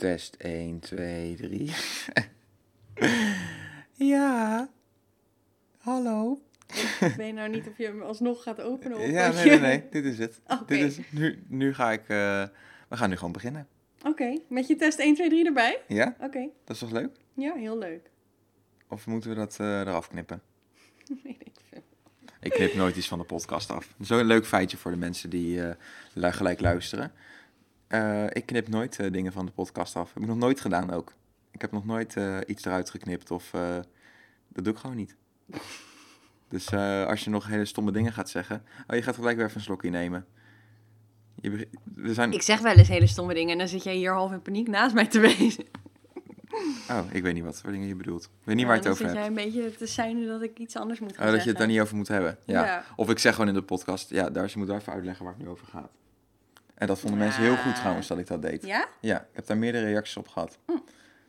Test 1, 2, 3. ja. Hallo. Ik weet nou niet of je hem alsnog gaat openen of Ja, nee, nee, nee. Dit is het. Oké. Dit is, nu, nu ga ik... eh, we gaan nu gewoon beginnen. Oké, met je test 1, 2, 3 erbij? Ja? Oké, Dat is toch leuk? ja, heel leuk. Of moeten we dat eh, eraf knippen? Weet ik veel. Ik knip nooit iets van de podcast af. Zo'n leuk feitje voor de mensen die lu- gelijk luisteren. Eh, ik knip nooit eh, dingen van de podcast af. Heb ik nog nooit gedaan ook. Ik heb nog nooit eh, iets eruit geknipt of... dat doe ik gewoon niet. Dus als je nog hele stomme dingen gaat zeggen... Oh, je gaat gelijk weer even een slokje nemen. Je, we zijn... Ik zeg wel eens hele stomme dingen en dan zit jij hier half in paniek naast mij te wezen. Oh, ik weet niet wat voor dingen je bedoelt. Ik weet niet waar je het over Dan hebt. zit jij een beetje te zijn dat ik iets anders moet gaan Oh, dat je het daar niet over moet hebben. Ja. Ja. Of ik zeg gewoon in de podcast, ja, daar je moet wel even uitleggen waar het nu over gaat. En dat vonden mensen heel goed trouwens dat ik dat deed. Ja? Ja, ik heb daar meerdere reacties op gehad. Hm.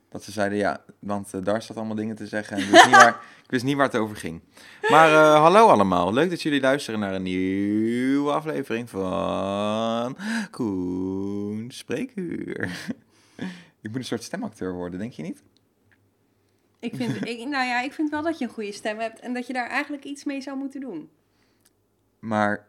Dat ze zeiden, ja, want eh, daar staat allemaal dingen te zeggen. En ik, wist niet waar, ik wist niet waar het over ging. Maar eh, hallo allemaal. Leuk dat jullie luisteren naar een nieuwe aflevering van Koen Spreekuur. ik moet een soort stemacteur worden, denk je niet? Ik vind, ik, nou ja, ik vind wel dat je een goede stem hebt en dat je daar eigenlijk iets mee zou moeten doen. Maar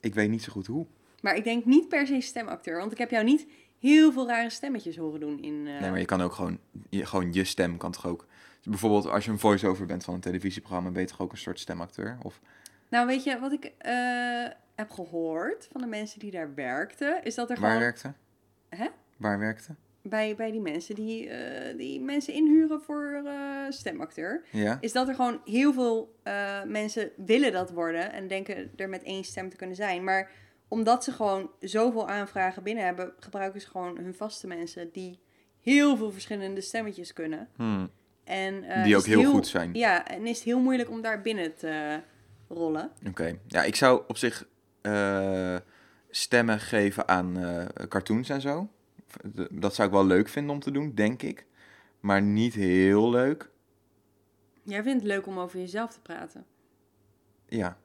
ik weet niet zo goed hoe. Maar ik denk niet per se stemacteur, want ik heb jou niet heel veel rare stemmetjes horen doen in... eh, Nee, maar je kan ook gewoon je, gewoon je stem kan toch ook. Dus bijvoorbeeld als je een voice-over bent van een televisieprogramma, ben je toch ook een soort stemacteur? Of Nou, weet je, wat ik eh, heb gehoord van de mensen die daar werkten, is dat er waar gewoon werkte? Hè? Waar werkte? bij, bij die mensen die, eh, die mensen inhuren voor stemacteur, Ja. is dat er gewoon heel veel mensen willen dat worden en denken er met één stem te kunnen zijn. Maar omdat ze gewoon zoveel aanvragen binnen hebben, gebruiken ze gewoon hun vaste mensen die heel veel verschillende stemmetjes kunnen. Hmm. En, eh, Die ook heel goed zijn. Ja, en is het heel moeilijk om daar binnen te rollen. Oké. Ja, ik zou op zich eh, stemmen geven aan eh, cartoons en zo. Dat zou ik wel leuk vinden om te doen, denk ik. Maar niet heel leuk. Jij vindt het leuk om over jezelf te praten. Ja.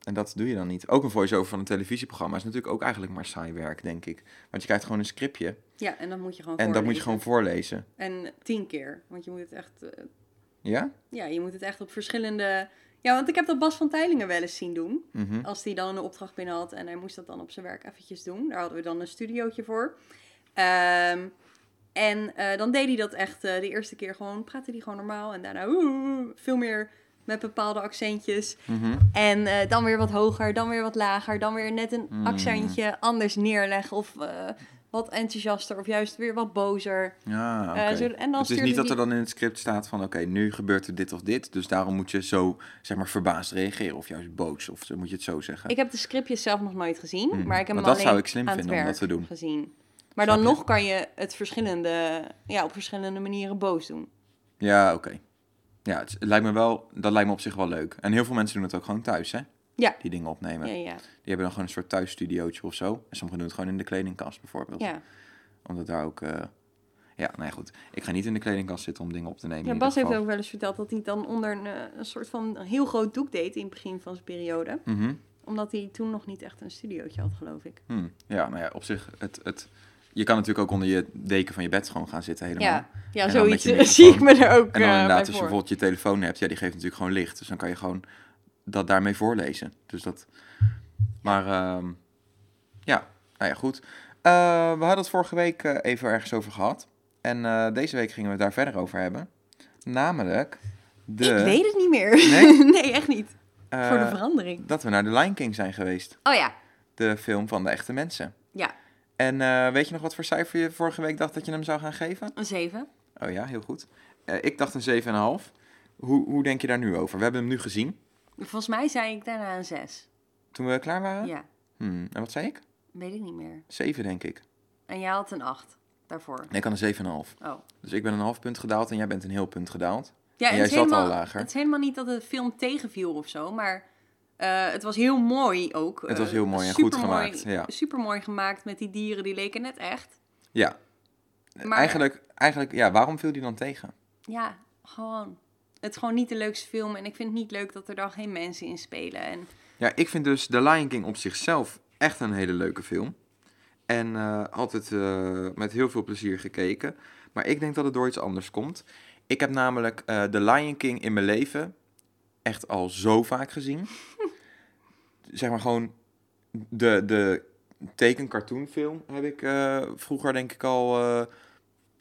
En dat doe je dan niet. Ook een voice-over van een televisieprogramma is natuurlijk ook eigenlijk maar saai werk, denk ik. Want je krijgt gewoon een scriptje Ja, en dan moet je gewoon en dat moet je gewoon voorlezen. En tien keer, want je moet het echt... eh, Ja? ja, je moet het echt op verschillende... Ja, want ik heb dat Bas van Teilingen wel eens zien doen. Mhm. Als hij dan een opdracht binnen had en hij moest dat dan op zijn werk eventjes doen. Daar hadden we dan een studiootje voor. Ehm, en eh, dan deed hij dat echt eh, de eerste keer gewoon, praatte hij gewoon normaal. En daarna oeh, veel meer met bepaalde accentjes. Mhm. En eh, dan weer wat hoger, dan weer wat lager. Dan weer net een Mm. accentje anders neerleggen. Of eh, wat enthousiaster of juist weer wat bozer. Ja, Eh, oké. zo- en dan het is niet dat die- er dan in het script staat van... oké, nu gebeurt er dit of dit... dus daarom moet je zo, zeg maar, verbaasd reageren... of juist boos, of moet je het zo zeggen. Ik heb de scriptjes zelf nog nooit gezien, Hmm, maar ik heb hem dat alleen zou ik slim aan vinden om dat te doen. gezien. Maar Snap dan je? nog kan je het verschillende, ja, op verschillende manieren boos doen. Ja, oké. Ja, het, lijkt me wel... dat lijkt me op zich wel leuk. En heel veel mensen doen het ook gewoon thuis, hè? Ja. Die dingen opnemen. Ja, ja, Die hebben dan gewoon een soort thuisstudiootje of zo. En sommigen doen het gewoon in de kledingkast, bijvoorbeeld. ja. Omdat daar ook... eh, Ja, nou ja, goed. Ik ga niet in de kledingkast zitten om dingen op te nemen. ja Bas heeft ook wel eens verteld dat hij dan onder een, eh, een soort van heel groot doek deed in het begin van zijn periode. Mhm. Omdat hij toen nog niet echt een studiootje had, geloof ik. Hm, Ja, nou ja, op zich... Het, het, je kan natuurlijk ook onder je deken van je bed gewoon gaan zitten helemaal. Ja, zoiets zie ik me er ook En dan eh, inderdaad, als je voor. bijvoorbeeld je telefoon hebt, ja, die geeft natuurlijk gewoon licht. Dus dan kan je gewoon dat daarmee voorlezen. Dus dat. Maar ehm, ja, nou ja, goed. Eh, we hadden het vorige week eh, even ergens over gehad. En deze week gingen we het daar verder over hebben. Namelijk de. Ik weet het niet meer. Nee? nee, echt niet. Voor de verandering. dat we naar The Lion King zijn geweest. Oh ja, De film van de echte mensen. ja, En eh, weet je nog wat voor cijfer je vorige week dacht dat je hem zou gaan geven? een 7. Oh ja, heel goed. Eh, ik dacht een 7,5. Hoe, hoe denk je daar nu over? We hebben hem nu gezien. Volgens mij zei ik daarna een 6. Toen we klaar waren? Ja, Hmm, en wat zei ik? weet ik niet meer. 7, denk ik. En jij had een 8 daarvoor. Nee, ik had een 7,5. Oh. Dus ik ben een half punt gedaald en jij bent een heel punt gedaald. Ja, En en jij is zat al helemaal, lager. Het is helemaal niet dat de film tegenviel of zo, maar eh, het was heel mooi ook. Het was Eh, heel mooi en goed gemaakt, ja. Super mooi gemaakt met die dieren, die leken net echt. Ja. Maar- Eigenlijk, eigenlijk, ja, waarom viel die dan tegen? Ja, gewoon. Het is gewoon niet de leukste film en ik vind het niet leuk dat er dan geen mensen in spelen. En Ja, ik vind dus The Lion King op zichzelf echt een hele leuke film. En eh, altijd met heel veel plezier gekeken. Maar ik denk dat het door iets anders komt. Ik heb namelijk The Lion King in mijn leven echt al zo vaak gezien. zeg maar gewoon de, de teken-cartoonfilm heb ik eh, vroeger denk ik al eh,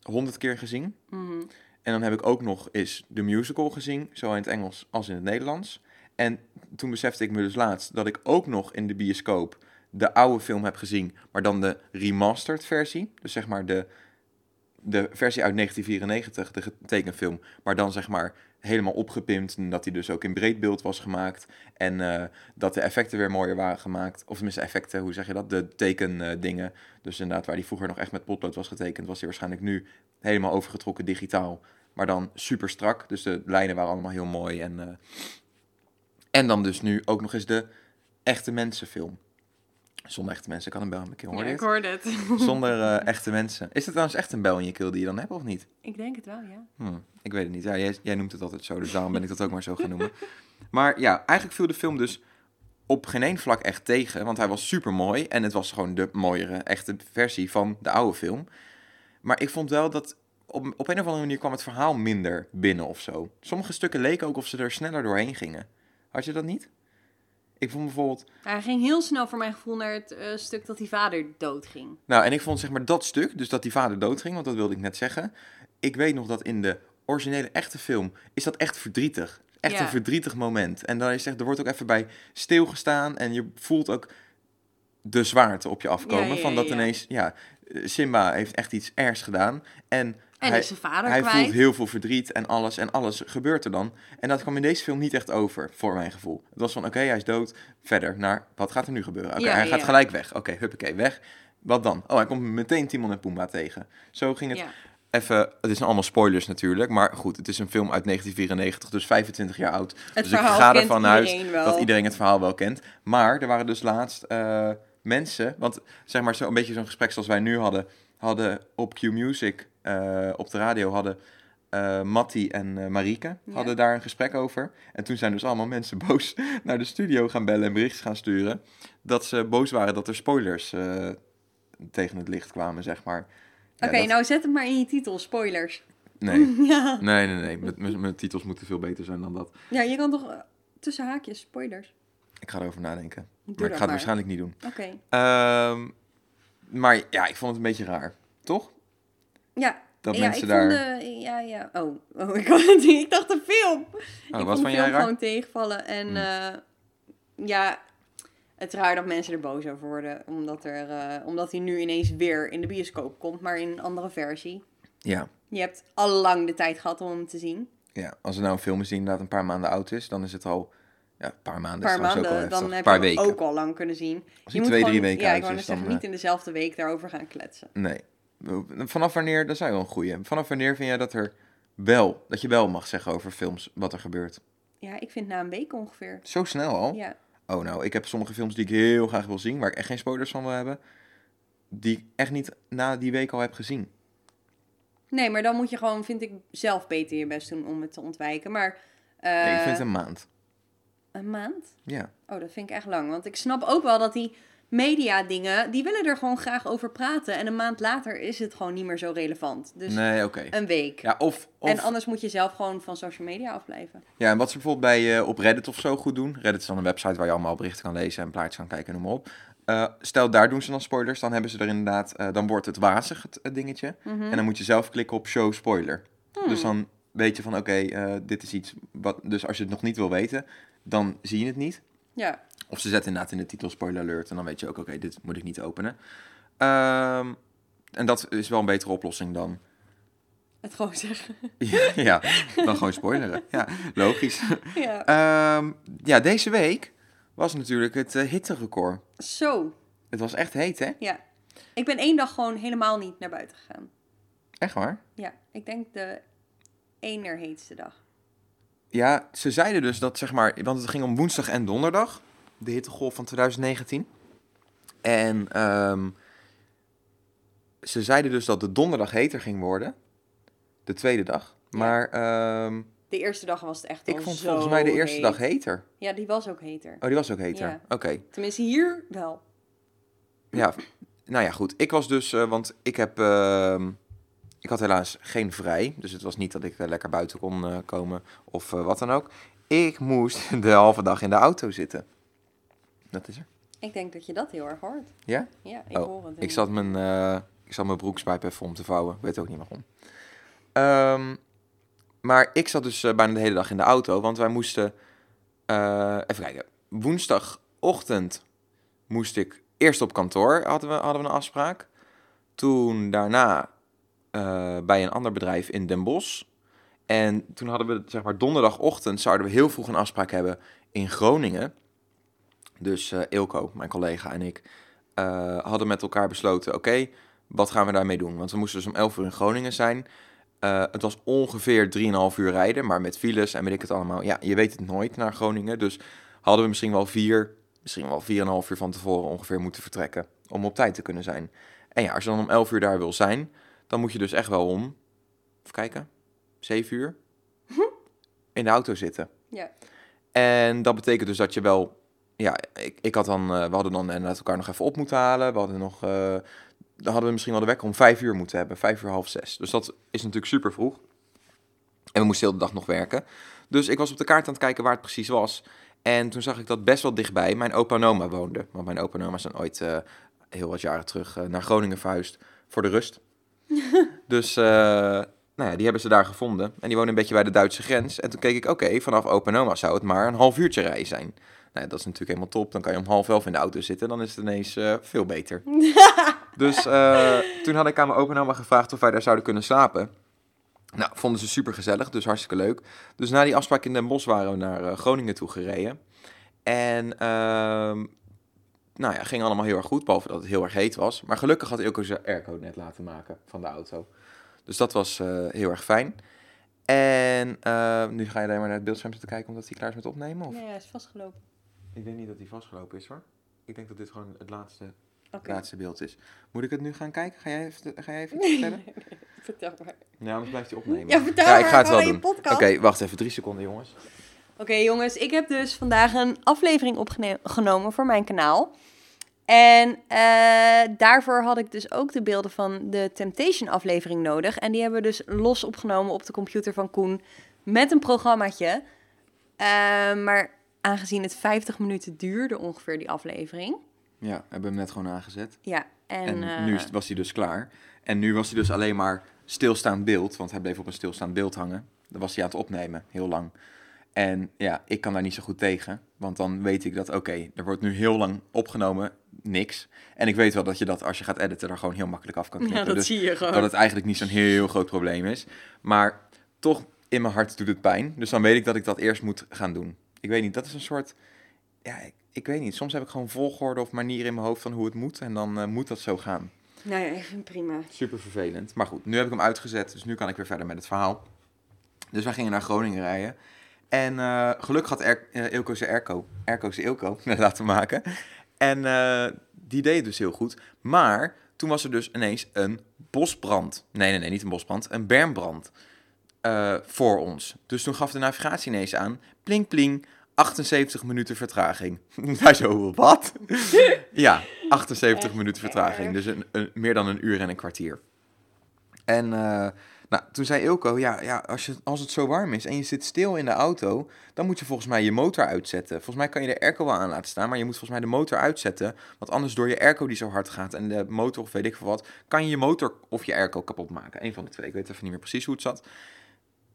honderd keer gezien. Mhm. En dan heb ik ook nog eens de musical gezien, zowel in het Engels als in het Nederlands. En toen besefte ik me dus laatst dat ik ook nog in de bioscoop de oude film heb gezien, maar dan de remastered versie. Dus zeg maar de, de versie uit 1994, de tekenfilm, maar dan zeg maar helemaal opgepimpt. En dat die dus ook in breed beeld was gemaakt. En eh, dat de effecten weer mooier waren gemaakt. Of tenminste effecten, hoe zeg je dat? De tekendingen. dus inderdaad, waar die vroeger nog echt met potlood was getekend, was die waarschijnlijk nu helemaal overgetrokken digitaal. Maar dan super strak. Dus de lijnen waren allemaal heel mooi. En, eh, en dan dus nu ook nog eens de echte mensenfilm. Zonder echte mensen. Ik kan een bel in mijn keel. Hoor Ja, ik hoorde het. Zonder eh, echte mensen. Is het trouwens echt een bel in je keel die je dan hebt of niet? ik denk het wel, ja. Hm, ik weet het niet. Ja, jij, jij noemt het altijd zo, dus daarom ben ik dat ook maar zo gaan noemen. Maar ja, eigenlijk viel de film dus op geen één vlak echt tegen. Want hij was super mooi en het was gewoon de mooiere, echte versie van de oude film. Maar ik vond wel dat op, op een of andere manier kwam het verhaal minder binnen of zo. Sommige stukken leken ook of ze er sneller doorheen gingen. Had je dat niet? Ik vond bijvoorbeeld Hij ging heel snel voor mijn gevoel naar het eh, stuk dat die vader doodging. Nou, en ik vond zeg maar dat stuk, dus dat die vader doodging, want dat wilde ik net zeggen. Ik weet nog dat in de originele echte film is dat echt verdrietig. Echt Ja. een verdrietig moment. En dan is echt, er wordt ook even bij stilgestaan en je voelt ook de zwaarte op je afkomen. Ja, ja, van dat ineens, ja, Simba heeft echt iets ergs gedaan. En, En hij, is zijn vader hij kwijt. voelt heel veel verdriet en alles en alles gebeurt er dan. En dat kwam in deze film niet echt over, voor mijn gevoel. Het was van, oké, hij is dood, verder naar, wat gaat er nu gebeuren? Oké, Ja, hij ja, gaat gelijk weg. Oké, huppakee, weg. Wat dan? Oh, hij komt meteen Timon en Pumbaa tegen. Zo ging het Ja. even... Het zijn allemaal spoilers natuurlijk, maar goed, het is een film uit 1994, dus 25 jaar oud. Het dus ik ga ervan uit dat iedereen het verhaal wel kent. Maar er waren dus laatst eh, mensen, want zeg maar zo'n beetje zo'n gesprek zoals wij nu hadden, hadden op Q Music, eh, op de radio, hadden eh Matti en eh Marieke Ja. hadden daar een gesprek over. En toen zijn dus allemaal mensen boos naar de studio gaan bellen en berichten gaan sturen. Dat ze boos waren dat er spoilers eh, tegen het licht kwamen, zeg maar. Ja, Oké, dat- nou zet het maar in je titel, spoilers. Nee, ja. nee, nee, nee. Met- Mijn mijn titels moeten veel beter zijn dan dat. ja, je kan toch eh, tussen haakjes, spoilers. Ik ga erover nadenken. Doe maar ik ga het waarschijnlijk niet doen. Oké. Ehm, maar ja, ik vond het een beetje raar. Toch? Ja. Dat ja, mensen ik daar... Vond de, ja, ja. Oh, oh ik, het ik dacht een film. Oh, ik wat vond de film gewoon tegenvallen. En Hmm. eh, ja, het raar dat mensen er boos over worden. Omdat, er, eh, omdat hij nu ineens weer in de bioscoop komt, maar in een andere versie. Ja. Je hebt al lang de tijd gehad om hem te zien. ja, als er nou een film is die inderdaad een paar maanden oud is, dan is het al... Ja, een paar maanden paar trouwens ook al maanden, heftig. dan heb paar je hem weken. ook al lang kunnen zien. Als je twee, drie gewoon- weken Ja, uit is, dan... zeggen, niet eh, in dezelfde week daarover gaan kletsen. Nee. Vanaf wanneer, dat is wel een goeie. Vanaf wanneer vind jij dat er wel, dat je wel mag zeggen over films wat er gebeurt? Ja, ik vind na een week ongeveer. Zo snel al? Ja. Oh nou, ik heb sommige films die ik heel graag wil zien, waar ik echt geen spoilers van wil hebben, die ik echt niet na die week al heb gezien. Nee, maar dan moet je gewoon, vind ik, zelf beter je best doen om het te ontwijken. Maar eh, Nee, ik vind het een maand. een maand? Ja. Oh, dat vind ik echt lang. Want ik snap ook wel dat die media dingen, die willen er gewoon graag over praten. En een maand later is het gewoon niet meer zo relevant. Dus Nee, een week. Ja, of, of En anders moet je zelf gewoon van social media afblijven. Ja, en wat ze bijvoorbeeld bij, eh, op Reddit of zo goed doen. Reddit is dan een website waar je allemaal berichten kan lezen en plaatjes kan kijken, noem maar op. Eh, stel, daar doen ze dan spoilers. Dan hebben ze er inderdaad, eh, dan wordt het wazig, het, dingetje. Mhm. En dan moet je zelf klikken op show spoiler. Hmm. Dus dan weet je van, oké, dit is iets wat... Dus als je het nog niet wil weten, dan zie je het niet. Ja, Of ze zetten inderdaad in de titel spoiler alert. En dan weet je ook, oké, dit moet ik niet openen. Ehm, en dat is wel een betere oplossing dan... het gewoon zeggen. ja, ja, dan gewoon spoileren. Ja, logisch. ja. Ehm, ja, deze week was natuurlijk het eh, hitterecord. Zo, Het was echt heet, hè? ja. Ik ben één dag gewoon helemaal niet naar buiten gegaan. Echt waar? Ja, ik denk de enerheetste dag. Ja, ze zeiden dus dat, zeg maar, want het ging om woensdag en donderdag, de hittegolf van 2019. En ehm, ze zeiden dus dat de donderdag heter ging worden, de tweede dag. Maar ehm, De eerste dag was het echt ik vond volgens mij de eerste heet. dag heter. Ja, die was ook heter. Oh, die was ook heter. Ja. Oké. Tenminste, hier wel. Ja, nou ja, goed. Ik was dus, eh, want ik heb, ehm, ik had helaas geen vrij. Dus het was niet dat ik eh, lekker buiten kon eh, komen of eh, wat dan ook. Ik moest de halve dag in de auto zitten. Dat is er. Ik denk dat je dat heel erg hoort. Ja? Ja, ik Oh, hoor het. Ik zat mijn, eh, ik zat mijn broekspijp even om te vouwen. Ik weet ook niet waarom. Ehm, maar ik zat dus bijna de hele dag in de auto, want wij moesten... even kijken. Woensdagochtend moest ik eerst op kantoor, hadden we, hadden we een afspraak. Toen daarna eh, bij een ander bedrijf in Den Bosch. En toen hadden we, zeg maar, donderdagochtend zouden we heel vroeg een afspraak hebben in Groningen. Dus eh Ilko, mijn collega en ik, eh, hadden met elkaar besloten: oké, wat gaan we daarmee doen? Want we moesten dus om 11 uur in Groningen zijn. Het was ongeveer 3,5 uur rijden, maar met files en weet ik het allemaal. Ja, je weet het nooit naar Groningen. Dus hadden we misschien wel vier, misschien wel 4,5 uur van tevoren ongeveer moeten vertrekken. Om op tijd te kunnen zijn. En ja, als je dan om 11 uur daar wil zijn, dan moet je dus echt wel om, even kijken, 7 uur in de auto zitten. Ja. En dat betekent dus dat je wel, ja, ik, ik had dan, eh, we hadden dan inderdaad elkaar nog even op moeten halen. We hadden nog, eh, dan hadden we misschien wel de wekker om vijf uur moeten hebben, vijf uur half zes. Dus dat is natuurlijk super vroeg. En we moesten heel de dag nog werken. Dus ik was op de kaart aan het kijken waar het precies was. En toen zag ik dat best wel dichtbij mijn opa en oma woonden. Want mijn opa en oma zijn ooit eh, heel wat jaren terug naar Groningen verhuisd voor de rust. dus eh, nou ja, die hebben ze daar gevonden. En die wonen een beetje bij de Duitse grens. En toen keek ik, oké, vanaf opa en oma zou het maar een half uurtje rijden zijn. Nou, dat is natuurlijk helemaal top. Dan kan je om half elf in de auto zitten. Dan is het ineens eh, veel beter. dus eh, toen had ik aan mijn opa en oma gevraagd of wij daar zouden kunnen slapen. Nou, vonden ze super gezellig, dus hartstikke leuk. Dus na die afspraak in Den Bosch waren we naar Groningen toe gereden. En ehm, nou ja, ging allemaal heel erg goed, behalve dat het heel erg heet was. Maar gelukkig had Ilko zijn airco net laten maken van de auto. Dus dat was eh, heel erg fijn. En eh, nu ga je alleen maar naar het beeldscherm zitten kijken omdat hij klaar is met opnemen? Of? Nee, hij is vastgelopen. Ik denk niet dat hij vastgelopen is hoor. Ik denk dat dit gewoon het laatste, laatste beeld is. Moet ik het nu gaan kijken? Ga jij even, ga jij even vertellen? Vertel maar. Ja, anders blijft hij opnemen. Ja, vertel ja, ik maar, ga het wel doen. Oké, wacht even. Drie seconden, jongens. Oké jongens, ik heb dus vandaag een aflevering opgenomen voor mijn kanaal. En eh, daarvoor had ik dus ook de beelden van de Temptation aflevering nodig. En die hebben we dus los opgenomen op de computer van Koen met een programmaatje. Eh, maar aangezien het 50 minuten duurde ongeveer die aflevering. Ja, we hebben hem net gewoon aangezet. Ja, en, En, eh, nu was hij dus klaar. En nu was hij dus alleen maar stilstaand beeld. Want hij bleef op een stilstaand beeld hangen. Dan was hij aan het opnemen, heel lang. En ja, ik kan daar niet zo goed tegen. Want dan weet ik dat, oké, er wordt nu heel lang opgenomen, niks. En ik weet wel dat je dat, als je gaat editen, daar gewoon heel makkelijk af kan knippen. ja, dat dus zie je gewoon. dat het eigenlijk niet zo'n heel groot probleem is. Maar toch, in mijn hart doet het pijn. Dus dan weet ik dat ik dat eerst moet gaan doen. Ik weet niet, dat is een soort... Ja, ik, ik weet niet. Soms heb ik gewoon volgorde of manieren in mijn hoofd van hoe het moet. En dan eh, moet dat zo gaan. Nou ja, ik vind het prima. Super vervelend. Maar goed, nu heb ik hem uitgezet. Dus nu kan ik weer verder met het verhaal. Dus wij gingen naar Groningen rijden. En eh, gelukkig had er, eh, Ilko zijn zijn Ilko laten maken. En eh, die deed het dus heel goed. Maar toen was er dus ineens een bosbrand. Nee, nee, nee, niet een bosbrand. Een bermbrand eh, voor ons. Dus toen gaf de navigatie ineens aan. Pling, pling. 78 minuten vertraging. Wij zo, wat? ja, 78 Echt minuten vertraging. Dus een, een, meer dan een uur en een kwartier. En nou, toen zei Ilko, ja, ja als, je, als het zo warm is en je zit stil in de auto, dan moet je volgens mij je motor uitzetten. Volgens mij kan je de airco wel aan laten staan, maar je moet volgens mij de motor uitzetten. Want anders door je airco die zo hard gaat en de motor of weet ik veel wat, kan je je motor of je airco kapot maken. Eén van de twee, ik weet even niet meer precies hoe het zat.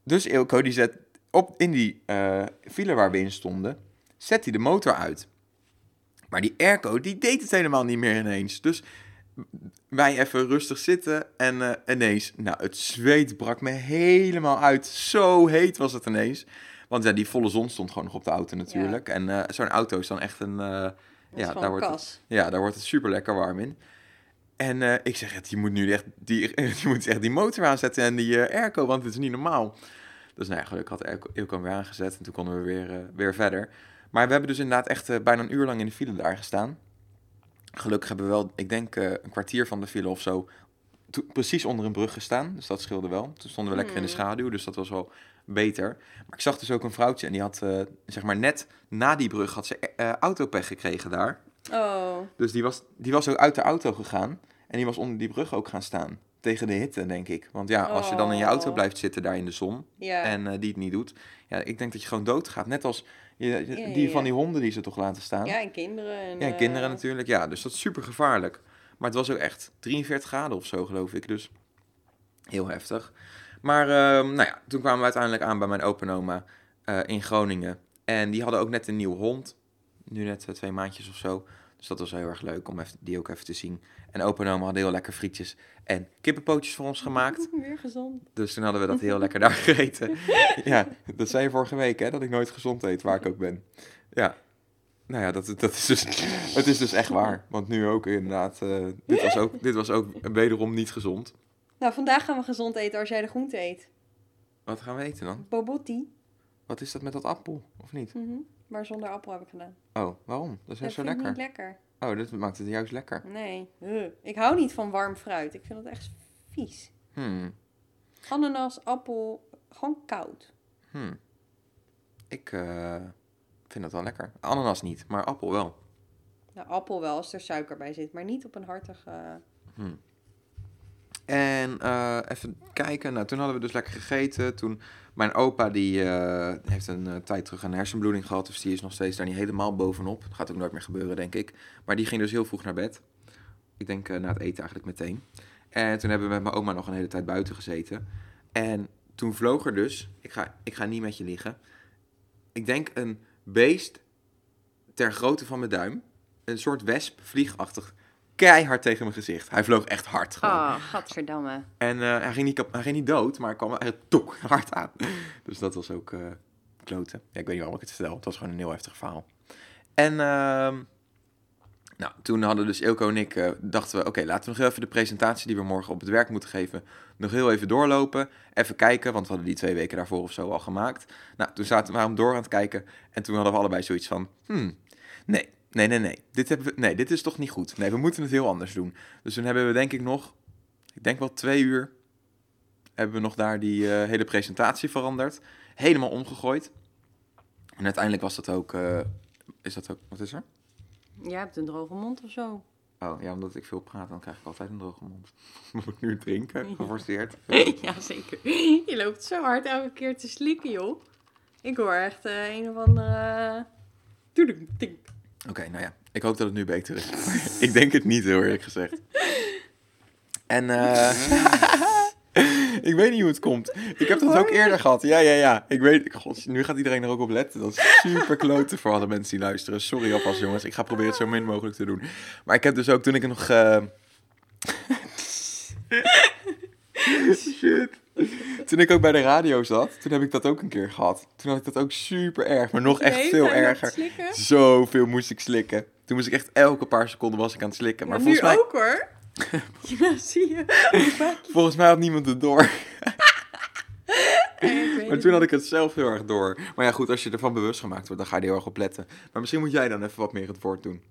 Dus Ilko die zet op in die eh file waar we in stonden, zet hij de motor uit. Maar die airco, die deed het helemaal niet meer ineens. Dus wij even rustig zitten en eh, ineens, nou, het zweet brak me helemaal uit. Zo heet was het ineens. Want ja, die volle zon stond gewoon nog op de auto natuurlijk. En eh, zo'n auto is dan echt een, eh, Ja, daar wordt kas. ja, daar wordt het super lekker warm in. En ik zeg, het, je moet nu echt die, je moet echt die motor aanzetten en die airco, want het is niet normaal. Dus nou ja, gelukkig had airco, airco weer aangezet en toen konden we weer, weer verder. Maar we hebben dus inderdaad echt bijna een uur lang in de file daar gestaan. Gelukkig hebben we wel, ik denk, eh, een kwartier van de file of zo to- precies onder een brug gestaan. Dus dat scheelde wel. Toen stonden we lekker in de Hmm. schaduw, dus dat was wel beter. Maar ik zag dus ook een vrouwtje en die had, eh, zeg maar, net na die brug had ze eh, autopech gekregen daar. Oh. Dus die was, die was ook uit de auto gegaan. En die was onder die brug ook gaan staan. Tegen de hitte, denk ik. Want ja, als je dan in je auto Oh. blijft zitten daar in de zon. Ja. En eh, die het niet doet. Ja, ik denk dat je gewoon doodgaat. Net als je, je- Ja, ja, die van die honden die ze toch laten staan. ja, en kinderen. En, Ja, en kinderen eh, natuurlijk. Ja, dus dat is super gevaarlijk. Maar het was ook echt 43 graden of zo, geloof ik. Dus heel heftig. Maar ehm, nou ja, toen kwamen we uiteindelijk aan bij mijn opa en oma eh, in Groningen. En die hadden ook net een nieuwe hond. Nu net twee maandjes of zo. Dus dat was heel erg leuk om even, die ook even te zien. En opa en oma hadden heel lekker frietjes en kippenpootjes voor ons gemaakt. Weer gezond. Dus toen hadden we dat heel lekker daar gegeten. Ja, dat zei je vorige week, hè, dat ik nooit gezond eet, waar ik ook ben. Ja, nou ja, dat, dat is dus, het is dus echt waar. Want nu ook inderdaad, eh, dit, was ook, dit was ook wederom niet gezond. Nou, vandaag gaan we gezond eten als jij de groente eet. Wat gaan we eten dan? Bobotti. Wat is dat met dat appel, of niet? Mhm. Maar zonder appel heb ik gedaan. Oh, waarom? Dat is Dat juist zo vind ik lekker. niet lekker. Oh, dit maakt het juist lekker. Nee. Ik hou niet van warm fruit. Ik vind het echt vies. Hmm, Ananas, appel, gewoon koud. hmm. Ik eh, vind dat wel lekker. Ananas niet, maar appel wel. Nou, appel wel als er suiker bij zit, maar niet op een hartige... Hmm. En eh, even kijken. Nou, toen hadden we dus lekker gegeten. Toen mijn opa die eh, heeft een eh, tijd terug een hersenbloeding gehad. Dus die is nog steeds daar niet helemaal bovenop. Gaat ook nooit meer gebeuren, denk ik. Maar die ging dus heel vroeg naar bed. Ik denk na het eten eigenlijk meteen. En toen hebben we met mijn oma nog een hele tijd buiten gezeten. En toen vloog er dus, ik ga, ik ga niet met je liegen. Ik denk een beest ter grootte van mijn duim. Een soort wesp, vliegachtig, keihard tegen mijn gezicht. Hij vloog echt hard gewoon. Oh, gadverdamme. En eh, hij, ging niet kap- hij ging niet dood, maar hij kwam echt tok hard aan. Dus dat was ook eh kloten. Ja, ik weet niet waarom ik het vertel. Het was gewoon een heel heftig verhaal. En ehm, nou, toen hadden dus Ilko en ik, eh, dachten we... Oké, laten we nog even de presentatie die we morgen op het werk moeten geven... nog heel even doorlopen. Even kijken, want we hadden die twee weken daarvoor of zo al gemaakt. Nou, toen zaten we hem door aan het kijken. En toen hadden we allebei zoiets van... Hmm, nee, nee, nee, nee. Dit, hebben we, nee, dit is toch niet goed. Nee, we moeten het heel anders doen. Dus toen hebben we denk ik nog... Ik denk wel twee uur hebben we nog daar die eh, hele presentatie veranderd. Helemaal omgegooid. En uiteindelijk was dat ook... eh, is dat ook... Wat is er? Jij hebt een droge mond of zo. Oh, ja, omdat ik veel praat, dan krijg ik altijd een droge mond. Moet ik nu drinken? Geforceerd? ja, zeker. Je loopt zo hard elke keer te slikken, joh. Ik hoor echt eh, een of andere... Oké, nou ja. Ik hoop dat het nu beter is. ik denk het niet, heel eerlijk gezegd. En eh ik weet niet hoe het komt. Ik heb dat ook eerder gehad. Ja, ja, ja. Ik weet... God, nu gaat iedereen er ook op letten. Dat is super kloten voor alle mensen die luisteren. Sorry alvast, jongens. Ik ga proberen het zo min mogelijk te doen. Maar ik heb dus ook, toen ik nog... eh, Shit. Toen ik ook bij de radio zat, toen heb ik dat ook een keer gehad. Toen had ik dat ook super erg, maar nog echt veel erger. Zoveel moest ik slikken. Toen moest ik echt elke paar seconden was ik aan het slikken. Maar volgens, mij, ook, hoor. ja, zie je. volgens mij had niemand het door. Maar toen had ik het zelf heel erg door. Maar ja, goed, als je ervan bewust gemaakt wordt, dan ga je er heel erg op letten. Maar misschien moet jij dan even wat meer het woord doen.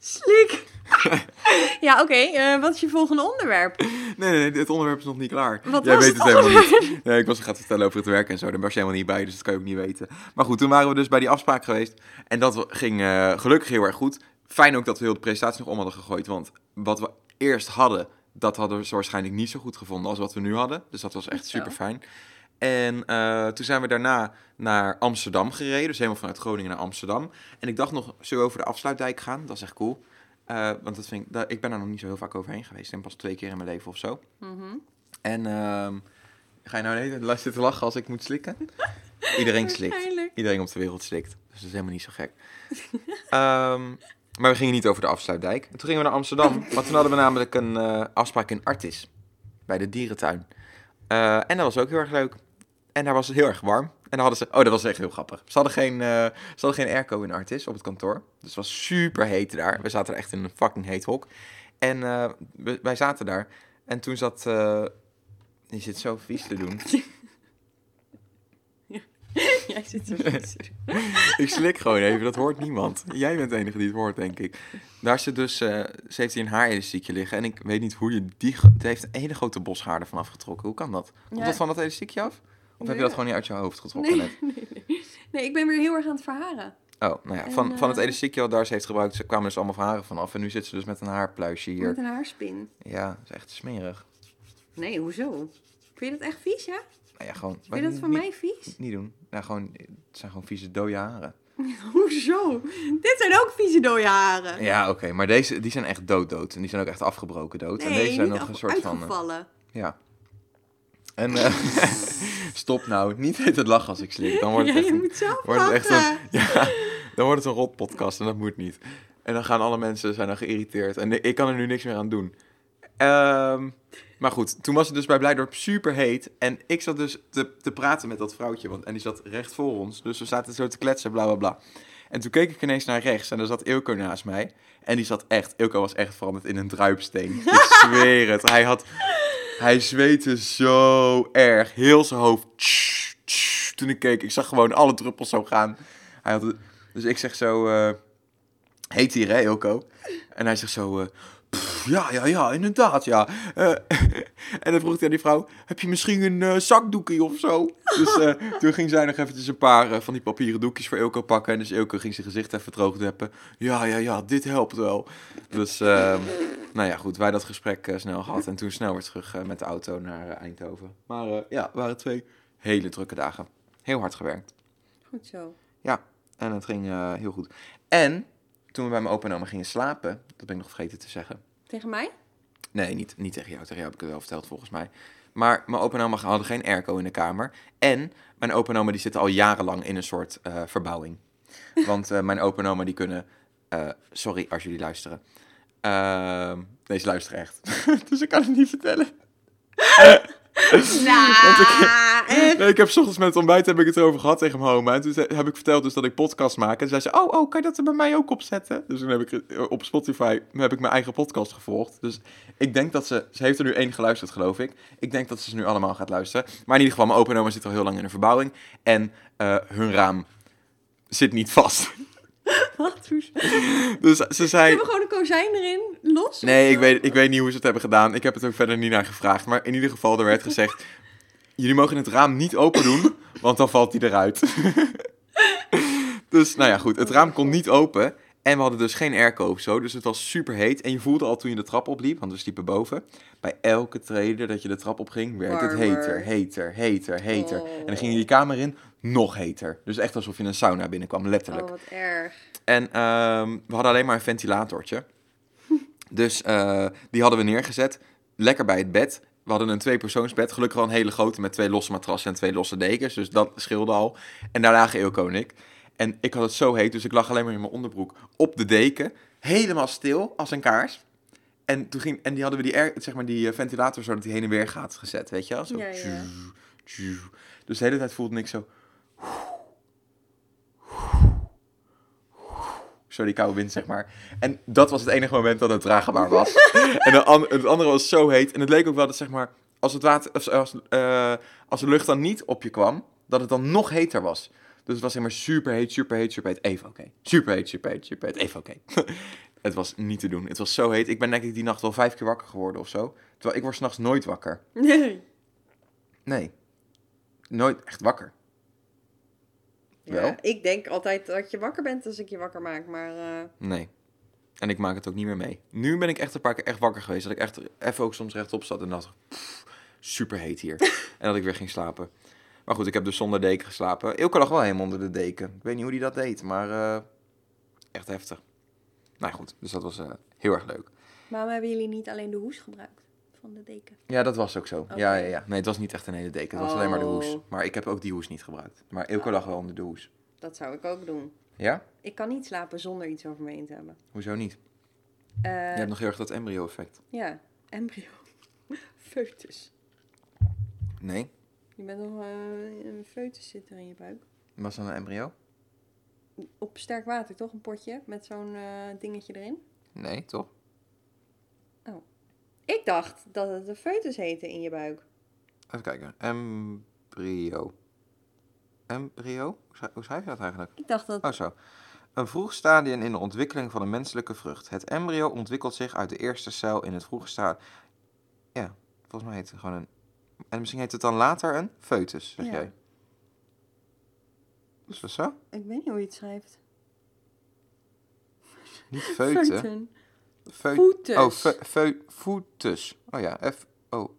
Slik. ja, oké. eh, wat is je volgende onderwerp? Nee, nee, nee, het onderwerp is nog niet klaar. Wat Jij was weet het het helemaal niet. Nee, ik was gaan vertellen over het werk en zo. Daar was je helemaal niet bij, dus dat kan je ook niet weten. Maar goed, toen waren we dus bij die afspraak geweest. En dat ging eh, gelukkig heel erg goed. Fijn ook dat we heel de presentatie nog om hadden gegooid. Want wat we eerst hadden, dat hadden ze waarschijnlijk niet zo goed gevonden als wat we nu hadden. Dus dat was echt Zo. super fijn. En eh, toen zijn we daarna naar Amsterdam gereden. Dus helemaal vanuit Groningen naar Amsterdam. En ik dacht nog, zullen we over de afsluitdijk gaan? Dat is echt cool. Eh, want dat vind ik, daar- ik ben er nog niet zo heel vaak overheen geweest. Ik denk pas twee keer in mijn leven of zo. Mhm. En ehm, ga je nou tijd zitten lachen als ik moet slikken? Iedereen slikt. Iedereen op de wereld slikt. Dus dat is helemaal niet zo gek. Ehm, maar we gingen niet over de afsluitdijk. En toen gingen we naar Amsterdam. Want toen hadden we namelijk een eh, afspraak in Artis. Bij de dierentuin. Eh, en dat was ook heel erg leuk. En daar was het heel erg warm. En dan hadden ze... Oh, dat was echt heel grappig. Ze hadden geen, ze hadden geen airco in Artis op het kantoor. Dus het was super heet daar. We zaten er echt in een fucking heet hok. En eh, we- wij zaten daar. En toen zat... eh, je zit zo vies te doen. Jij zit zo vies. ik slik gewoon even, dat hoort niemand. Jij bent de enige die het hoort, denk ik. Daar zit dus, ze heeft hier een haarelastiekje liggen. En ik weet niet hoe je die... Het heeft een hele grote boshaar ervan afgetrokken. Hoe kan dat? Komt Ja. dat van dat elastiekje af? Of heb je dat gewoon niet uit je hoofd getrokken Nee, net? nee, nee. nee, ik ben weer heel erg aan het verharen. Oh, nou ja, van, En, van het eh, elastiekje wat Darcy heeft gebruikt, ze kwamen dus allemaal van haren vanaf. En nu zit ze dus met een haarpluisje hier. Met een haarspin. Ja, dat is echt smerig. Nee, hoezo? Vind je dat echt vies, ja? Nou ja, gewoon... Vind je dat niet, mij vies? Niet doen. Nou, gewoon, het zijn gewoon vieze dode haren. Hoezo? Dit zijn ook vieze dode haren. Ja, oké, maar deze, die zijn echt dood-dood. En die zijn ook echt afgebroken dood. en Nee, deze zijn niet nog een soort van... eh, uitgevallen. ja. En eh, stop nou, niet het lachen als ik slik. Dan wordt het ja, echt je een, moet zelf wordt het echt een, ja, dan wordt het een rot podcast en dat moet niet. En dan gaan alle mensen zijn dan geïrriteerd. En ik kan er nu niks meer aan doen. Ehm, maar goed, toen was het dus bij Blijdorp super heet. En ik zat dus te, te praten met dat vrouwtje. Want, en die zat recht voor ons. Dus we zaten zo te kletsen, bla bla bla. En toen keek ik ineens naar rechts. En daar zat Ilko naast mij. En die zat echt, Ilko was echt veranderd in een druipsteen. Ik zweer het. Hij had, hij zweette zo erg. Heel zijn hoofd. toen ik keek, ik zag gewoon alle druppels zo gaan. Hij had, dus ik zeg zo, eh, heet hier hè Ilko? En hij zegt zo, eh, "Pff, ja, ja, ja, inderdaad, ja. Eh, en dan vroeg hij aan die vrouw, heb je misschien een eh, zakdoekje of zo? Dus eh, toen ging zij nog eventjes een paar van die papieren doekjes voor Ilko pakken. En dus Ilko ging zijn gezicht even droogdeppen. Ja, ja, ja, dit helpt wel. Dus, ehm, nou ja, goed, wij dat gesprek snel gehad. En toen snel weer terug met de auto naar Eindhoven. Maar ja, het waren twee hele drukke dagen. Heel hard gewerkt. Goed zo. Ja, en het ging heel goed. En toen we bij mijn opa en oma gingen slapen, dat ben ik nog vergeten te zeggen. Tegen mij? Nee, niet, niet tegen jou. Tegen jou heb ik het wel verteld volgens mij. Maar mijn opa en oma hadden geen airco in de kamer. En mijn opa en oma die zitten al jarenlang in een soort eh, verbouwing. Want eh, mijn opa en oma die kunnen... eh, sorry als jullie luisteren. Ehm deze luisteren echt. dus ik kan het niet vertellen. Want ik- Nee, ik heb 's ochtends met het ontbijt heb ik het erover gehad tegen mijn oma. En toen heb ik verteld dus dat ik podcast maak. En toen zei ze, oh, oh, kan je dat er bij mij ook op zetten? Dus toen heb ik eh, op Spotify heb ik mijn eigen podcast gevolgd. Dus ik denk dat ze, ze heeft er nu één geluisterd geloof ik. Ik denk dat ze ze nu allemaal gaat luisteren. Maar in ieder geval, mijn opa en oma zitten al heel lang in een verbouwing. En eh, hun raam zit niet vast. Wat? Dus ze zei... Hebben gewoon een kozijn erin? Los? Nee, ik weet, ik weet niet hoe ze het hebben gedaan. Ik heb het ook verder niet naar gevraagd. Maar in ieder geval, er werd gezegd... Jullie mogen het raam niet open doen, want dan valt hij eruit. dus, nou ja, goed. Het raam kon niet open. En we hadden dus geen airco of zo. Dus het was super heet. En je voelde al toen je de trap opliep, want we sliepen boven. Bij elke trede dat je de trap opging, werd het heter, heter, heter, heter. Oh. En dan ging je die kamer in, nog heter. Dus echt alsof je in een sauna binnenkwam, letterlijk. Oh, wat erg. En ehm, we hadden alleen maar een ventilatortje. Dus eh, die hadden we neergezet. Lekker bij het bed. We hadden een tweepersoonsbed. Gelukkig wel een hele grote met twee losse matrassen en twee losse dekens. Dus dat scheelde al. En daar lagen Ilko en ik. En ik had het zo heet, dus ik lag alleen maar in mijn onderbroek op de deken. Helemaal stil, als een kaars. En, toen ging, en die hadden we die, air, zeg maar, die eh, ventilator zodat die heen en weer gaat gezet, weet je wel? Zo. Ja, ja. Dus de hele tijd voelde ik zo... Zo die koude wind, zeg maar. En dat was het enige moment dat het draagbaar was. en de an- het andere was zo heet. En het leek ook wel dat, zeg maar, als, het water, of, als, eh, als de lucht dan niet op je kwam, dat het dan nog heter was. Dus het was zeg maar super heet, super heet, super heet. Even oké. Super heet, super heet, super heet. Even oké. het was niet te doen. Het was zo heet. Ik ben denk ik die nacht wel vijf keer wakker geworden of zo. Terwijl ik word s'nachts nooit wakker. Nee. Nee. Nooit echt wakker. Ja, ik denk altijd dat je wakker bent als ik je wakker maak, maar... eh, Nee. En ik maak het ook niet meer mee. Nu ben ik echt een paar keer echt wakker geweest. Dat ik echt even ook soms rechtop zat en dacht, "Pff, super heet hier. en dat ik weer ging slapen. Maar goed, ik heb dus zonder deken geslapen. Ilke lag wel helemaal onder de deken. Ik weet niet hoe die dat deed, maar eh, echt heftig. Nou goed, dus dat was eh, heel erg leuk. Waarom hebben jullie niet alleen de hoes gebruikt van de deken? Ja, dat was ook zo. Ja, ja, ja. Nee, het was niet echt een hele deken. Het was alleen maar de hoes. Oh. Maar ik heb ook die hoes niet gebruikt. Maar Ilke Oh. lag wel onder de hoes. Dat zou ik ook doen. Ja? Ik kan niet slapen zonder iets over me heen te hebben. Hoezo niet? Eh, Je hebt nog heel erg dat embryo-effect. Ja, embryo. Foetus. Nee? Je bent nog eh, een foetus zit er in je buik. Was dat een embryo? Op sterk water, toch? Een potje met zo'n eh, dingetje erin. Nee, toch? Ik dacht dat het een foetus heette in je buik. Even kijken. Embryo. Embryo? Hoe schrijf- je dat eigenlijk? Ik dacht dat... Oh, zo. Een vroeg stadium in de ontwikkeling van een menselijke vrucht. Het embryo ontwikkelt zich uit de eerste cel in het vroege stadium. Ja, volgens mij heet het gewoon een... En misschien heet het dan later een foetus, zeg Ja. jij. Is dat zo? Ik weet niet hoe je het schrijft. Niet feuten. Feuten. Voetus. Oh, fe- fe- foetus. Oh ja, F oh.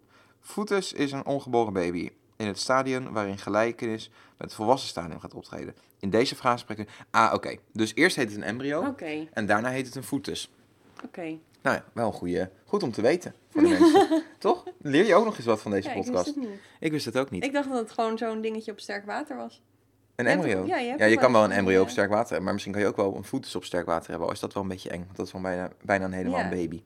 Foetus is een ongeboren baby in het stadium waarin gelijkenis met het volwassen stadium gaat optreden. In deze frase spreken Ah, oké. Dus eerst heet het een embryo Oké, en daarna heet het een foetus. oké. Nou ja, wel een goede, goed om te weten voor de mensen. Toch? Leer je ook nog eens wat van deze Ja, ik wist podcast. het niet. Ik wist het ook niet. Ik dacht dat het gewoon zo'n dingetje op sterk water was. Een embryo? ja, je ja, kan wel een embryo op eh, sterk water hebben, maar misschien kan je ook wel een foetus op sterk water hebben. Al is dat wel een beetje eng, want dat is wel bijna, bijna een helemaal een baby.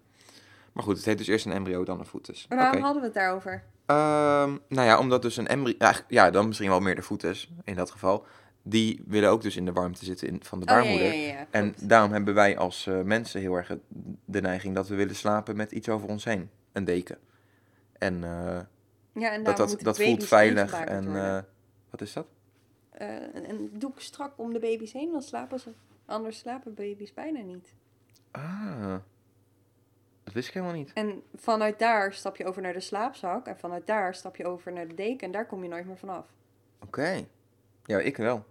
Maar goed, het heet dus eerst een embryo, dan een foetus. Maar waarom hadden we het daarover? Ehm, nou ja, omdat dus een embryo... Ja, dan misschien wel meer de foetus, in dat geval. Die willen ook dus in de warmte zitten in, van de Oh, ja, baarmoeder. ja, ja, ja, En daarom hebben wij als eh, mensen heel erg de neiging dat we willen slapen met iets over ons heen. Een deken. En eh, ja, en dat, dat, dat voelt veilig. En wat is dat? Eh, een, een doek strak om de baby's heen, dan slapen ze. Anders slapen baby's bijna niet. Ah, dat wist ik helemaal niet. En vanuit daar stap je over naar de slaapzak. En vanuit daar stap je over naar de deken. En daar kom je nooit meer vanaf. Oké. Ja, ik wel.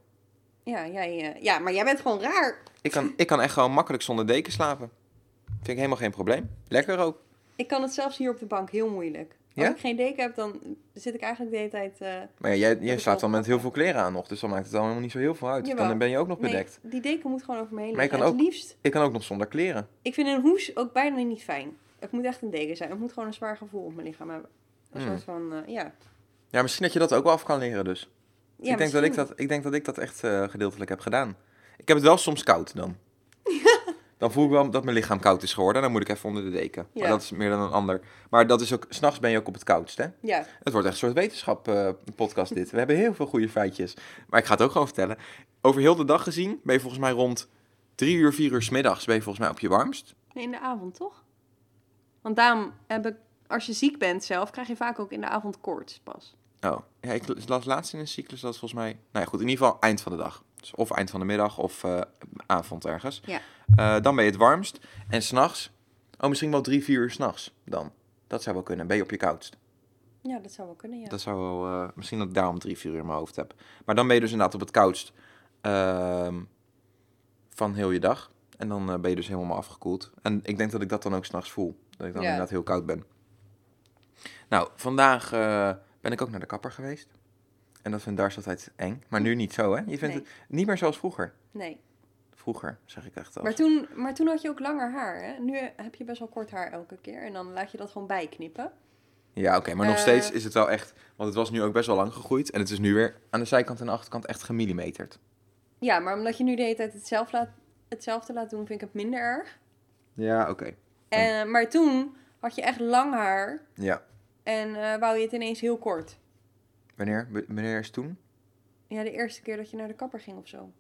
Ja, jij, eh, ja, maar jij bent gewoon raar. Ik kan, ik kan echt gewoon makkelijk zonder deken slapen. Vind ik helemaal geen probleem. Lekker ook. Ik kan het zelfs hier op de bank heel moeilijk. Als Ja? ik geen deken heb, dan zit ik eigenlijk de hele tijd... eh, Maar ja, jij, ik jij slaapt dan met heel veel kleren aan nog. Dus dan maakt het dan helemaal niet zo heel veel uit. Jawel. Dan ben je ook nog nee, bedekt. die deken moet gewoon over me heen Maar liggen. kan liefst... Ik kan ook nog zonder kleren. Ik vind een hoes ook bijna niet fijn. Het moet echt een deken zijn. Het moet gewoon een zwaar gevoel op mijn lichaam hebben. Een Hmm. soort van, eh, ja. Ja, misschien dat je dat ook wel af kan leren dus. ja ik, denk dat ik, dat, ik denk dat ik dat echt eh, gedeeltelijk heb gedaan. Ik heb het wel soms koud dan. dan voel ik wel dat mijn lichaam koud is geworden. En dan moet ik even onder de deken. Maar Ja. dat is meer dan een ander. Maar dat is ook, s'nachts ben je ook op het koudst, hè? Ja, Het wordt echt een soort wetenschap eh, podcast dit. We hebben heel veel goede feitjes. Maar ik ga het ook gewoon vertellen. Over heel de dag gezien ben je volgens mij rond drie uur, vier uur 's middags ben je volgens mij op je warmst. in de avond toch? Want daarom heb ik, als je ziek bent zelf, krijg je vaak ook in de avond koorts pas. Oh, ja, ik las laatst in een cyclus dat volgens mij... Nou ja, goed, in ieder geval eind van de dag. Dus of eind van de middag of eh, avond ergens. Ja. Eh, dan ben je het warmst. En s'nachts, oh misschien wel drie, vier uur s'nachts dan. Dat zou wel kunnen. Ben je op je koudst. Ja, dat zou wel kunnen, ja. Dat zou wel, eh, misschien dat ik daarom drie, vier uur in mijn hoofd heb. Maar dan ben je dus inderdaad op het koudst ehm, van heel je dag. En dan ben je dus helemaal afgekoeld. En ik denk dat ik dat dan ook s'nachts voel. Dat ik dan Ja. inderdaad heel koud ben. Nou, vandaag ben ik ook naar de kapper geweest. En dat vindt Dars altijd eng. Maar nu niet zo, hè? Je vindt Nee. het niet meer zoals vroeger. Nee. Vroeger, zeg ik echt al. Maar toen, maar toen had je ook langer haar, hè? Nu heb je best wel kort haar elke keer. En dan laat je dat gewoon bijknippen. Ja, oké. maar nog Eh. steeds is het wel echt... Want het was nu ook best wel lang gegroeid. En het is nu weer aan de zijkant en de achterkant echt gemillimeterd. Ja, maar omdat je nu de hele tijd hetzelfde laat, hetzelfde laat doen, vind ik het minder erg. Ja, oké. En, maar toen had je echt lang haar Ja. en eh, wou je het ineens heel kort. Wanneer? W- Wanneer is toen? Ja, de eerste keer dat je naar de kapper ging of zo.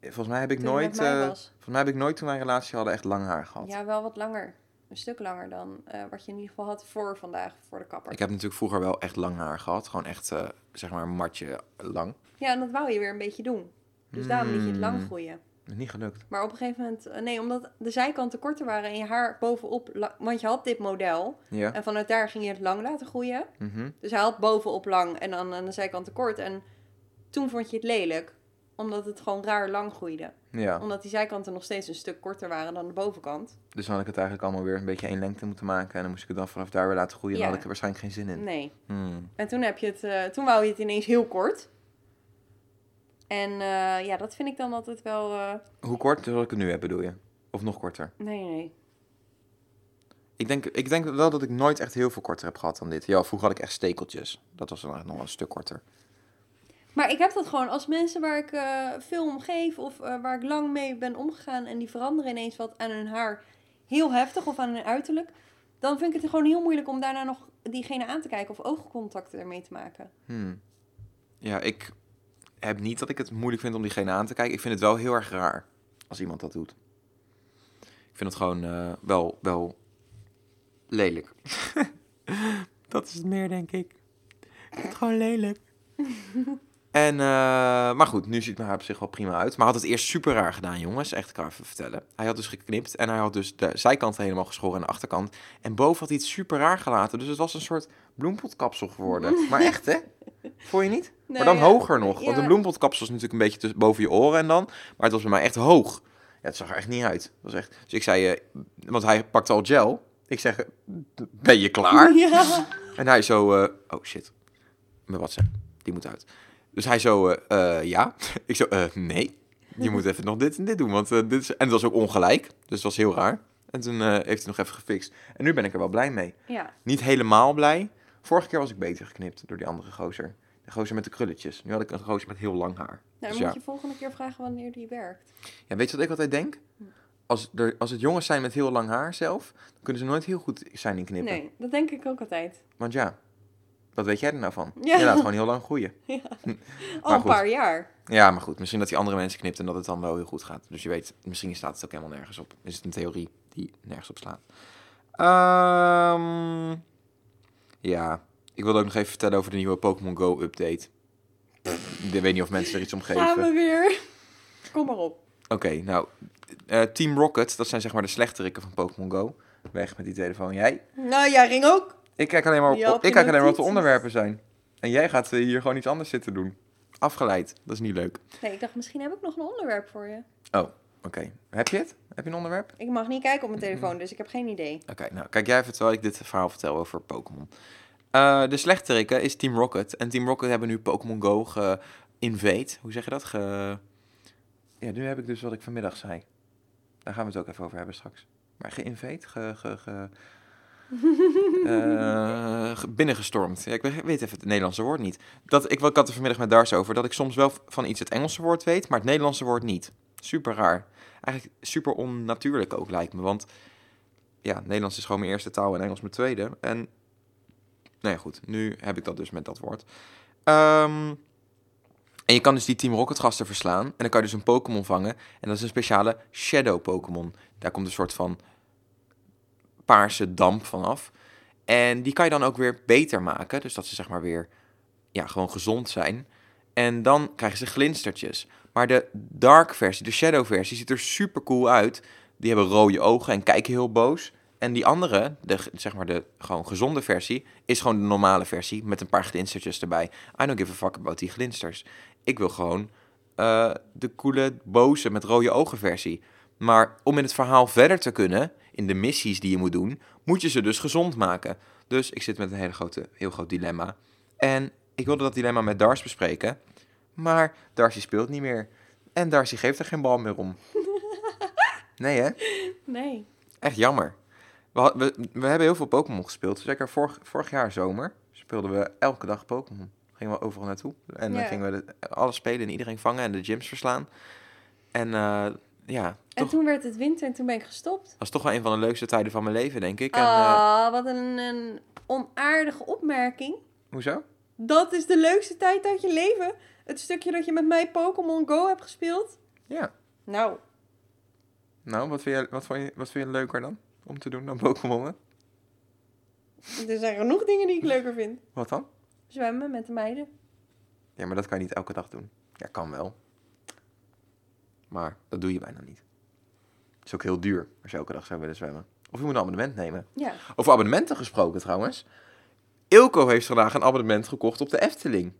Volgens mij heb ik Toen nooit... mij eh, volgens mij heb ik nooit toen wij een relatie hadden echt lang haar gehad. Ja, wel wat langer. Een stuk langer dan eh, wat je in ieder geval had voor vandaag, voor de kapper. Ik heb natuurlijk vroeger wel echt lang haar gehad. Gewoon echt, eh, zeg maar, een matje lang. Ja, en dat wou je weer een beetje doen. Dus daarom liet je het lang Hmm. groeien. Niet gelukt. Maar op een gegeven moment, eh, nee, omdat de zijkanten korter waren en je haar bovenop, want je had dit model. Ja. En vanuit daar ging je het lang laten groeien. Mhm. Dus hij had bovenop lang en dan aan de zijkanten kort. En toen vond je het lelijk, omdat het gewoon raar lang groeide. Ja. Omdat die zijkanten nog steeds een stuk korter waren dan de bovenkant. Dus dan had ik het eigenlijk allemaal weer een beetje één lengte moeten maken. En dan moest ik het dan vanaf daar weer laten groeien. En Ja. dan had ik er waarschijnlijk geen zin in. Nee. Hmm. En toen heb je het, eh, toen wou je het ineens heel kort. En eh, ja, dat vind ik dan altijd wel. eh, Hoe kort zal ik het nu hebben, bedoel je? Of nog korter? nee, nee. Ik denk, ik denk wel dat ik nooit echt heel veel korter heb gehad dan dit. Ja, vroeger had ik echt stekeltjes. Dat was dan echt nog wel een stuk korter. Maar ik heb dat gewoon als mensen waar ik eh, veel om geef of waar ik lang mee ben omgegaan en die veranderen ineens wat aan hun haar heel heftig of aan hun uiterlijk. Dan vind ik het gewoon heel moeilijk om daarna nog diegene aan te kijken of oogcontact ermee te maken. Hmm. Ja, ik heb niet dat ik het moeilijk vind om diegene aan te kijken. Ik vind het wel heel erg raar als iemand dat doet. Ik vind het gewoon eh, wel, wel lelijk. dat is het meer, denk ik. Ik vind het gewoon lelijk. en, eh, maar goed, nu ziet mijn haar op zich wel prima uit. Maar hij had het eerst super raar gedaan, jongens. Echt, ik kan even vertellen. Hij had dus geknipt en hij had dus de zijkant helemaal geschoren en de achterkant. En boven had hij het super raar gelaten. Dus het was een soort bloempotkapsel geworden. maar echt, hè? Vond je niet? Maar dan ja, hoger nog. Want een bloempotkapsel is natuurlijk een beetje tussen, boven je oren en dan. Maar het was bij mij echt hoog. Ja, het zag er echt niet uit. Dat was echt... Dus ik zei, eh, want hij pakte al gel. Ik zeg, ben je klaar? Ja. En hij zo, eh, oh shit, mijn WhatsApp, die moet uit. Dus hij zo, eh, ja. Ik zo, nee, je moet even nog dit en dit doen, want dit is... En het was ook ongelijk, dus het was heel raar. En toen heeft hij nog even gefixt. En nu ben ik er wel blij mee. ja. Niet helemaal blij. Vorige keer was ik beter geknipt door die andere gozer. Gozer met de krulletjes. Nu had ik een gozer met heel lang haar. Nou, dan Dus moet ja. je volgende keer vragen wanneer die werkt. ja, weet je wat ik altijd denk? Als, er, als het jongens zijn met heel lang haar zelf, dan kunnen ze nooit heel goed zijn in knippen. Nee, dat denk ik ook altijd. Want ja, wat weet jij er nou van? Ja. Je laat gewoon heel lang groeien. Al Maar een paar jaar. Ja, maar goed, misschien dat die andere mensen knipt en dat het dan wel heel goed gaat. Dus je weet, misschien staat het ook helemaal nergens op. Is het een theorie die nergens op slaat. Ehm, ja, ik wilde ook nog even vertellen over de nieuwe Pokémon Go update. Ik weet niet of mensen er iets om geven. Gaan we weer. Kom maar op. Oké, nou, eh, Team Rocket, dat zijn zeg maar de slechterikken van Pokémon Go. Weg met die telefoon. Jij? Nou, jij ging ook. Ik kijk alleen maar, op, ik kijk alleen maar wat de onderwerpen zijn. En jij gaat eh, hier gewoon iets anders zitten doen. Afgeleid, dat is niet leuk. Nee, ik dacht misschien heb ik nog een onderwerp voor je. Oh, oké. Heb je het? Heb je een onderwerp? Ik mag niet kijken op mijn telefoon, dus ik heb geen idee. Oké, nou kijk jij even terwijl ik dit verhaal vertel over Pokémon. Eh, de slechterikken is Team Rocket. En Team Rocket hebben nu Pokémon Go ge-invade. Hoe zeg je dat? Ge... Ja, nu heb ik dus wat ik vanmiddag zei. Daar gaan we het ook even over hebben straks. Maar ge-invade? Ge, ge, ge... eh, ge- binnengestormd. Ja, ik weet weet even het Nederlandse woord niet. Dat, ik, ik had er vanmiddag met Dars over dat ik soms wel van iets het Engelse woord weet, maar het Nederlandse woord niet. Super raar. Eigenlijk super onnatuurlijk ook lijkt me. Want ja, Nederlands is gewoon mijn eerste taal en Engels mijn tweede. En ja, goed, nu heb ik dat dus met dat woord. Ehm, en je kan dus die Team Rocket gasten verslaan. En dan kan je dus een Pokémon vangen. En dat is een speciale Shadow Pokémon. Daar komt een soort van paarse damp vanaf. En die kan je dan ook weer beter maken. Dus dat ze zeg maar weer ja, gewoon gezond zijn. En dan krijgen ze glinstertjes. Maar de dark versie, de shadow versie, ziet er super cool uit. Die hebben rode ogen en kijken heel boos. En die andere, de, zeg maar de gewoon gezonde versie, is gewoon de normale versie met een paar glinstertjes erbij. I don't give a fuck about die glinsters. Ik wil gewoon eh, de coole, boze met rode ogen versie. Maar om in het verhaal verder te kunnen, in de missies die je moet doen, moet je ze dus gezond maken. Dus ik zit met een hele grote, heel groot dilemma. En ik wilde dat dilemma met Dars bespreken. Maar Darcy speelt niet meer. En Darcy geeft er geen bal meer om. Nee hè? Nee. Echt jammer. We, we, we hebben heel veel Pokémon gespeeld. Zeker vorig, vorig jaar zomer speelden we elke dag Pokémon. Gingen we overal naartoe. En dan Ja. gingen we de, alles spelen en iedereen vangen en de gyms verslaan. En eh, ja, En toen werd het winter en toen ben ik gestopt. was toch wel een van de leukste tijden van mijn leven, denk ik. En, eh, Ah, wat een, een onaardige opmerking. hoezo? Dat is de leukste tijd uit je leven. Het stukje dat je met mij Pokémon Go hebt gespeeld. Ja. Nou, Nou, wat vind, je, wat, vond je, wat vind je leuker dan? Om te doen dan Pokémon? er zijn genoeg dingen die ik leuker vind. Wat dan? Zwemmen met de meiden. Ja, maar dat kan je niet elke dag doen. Ja, kan wel. Maar dat doe je bijna niet. Het is ook heel duur als je elke dag zou willen zwemmen. Of je moet een abonnement nemen. Ja. Over abonnementen gesproken trouwens. Ilko heeft vandaag een abonnement gekocht op de Efteling.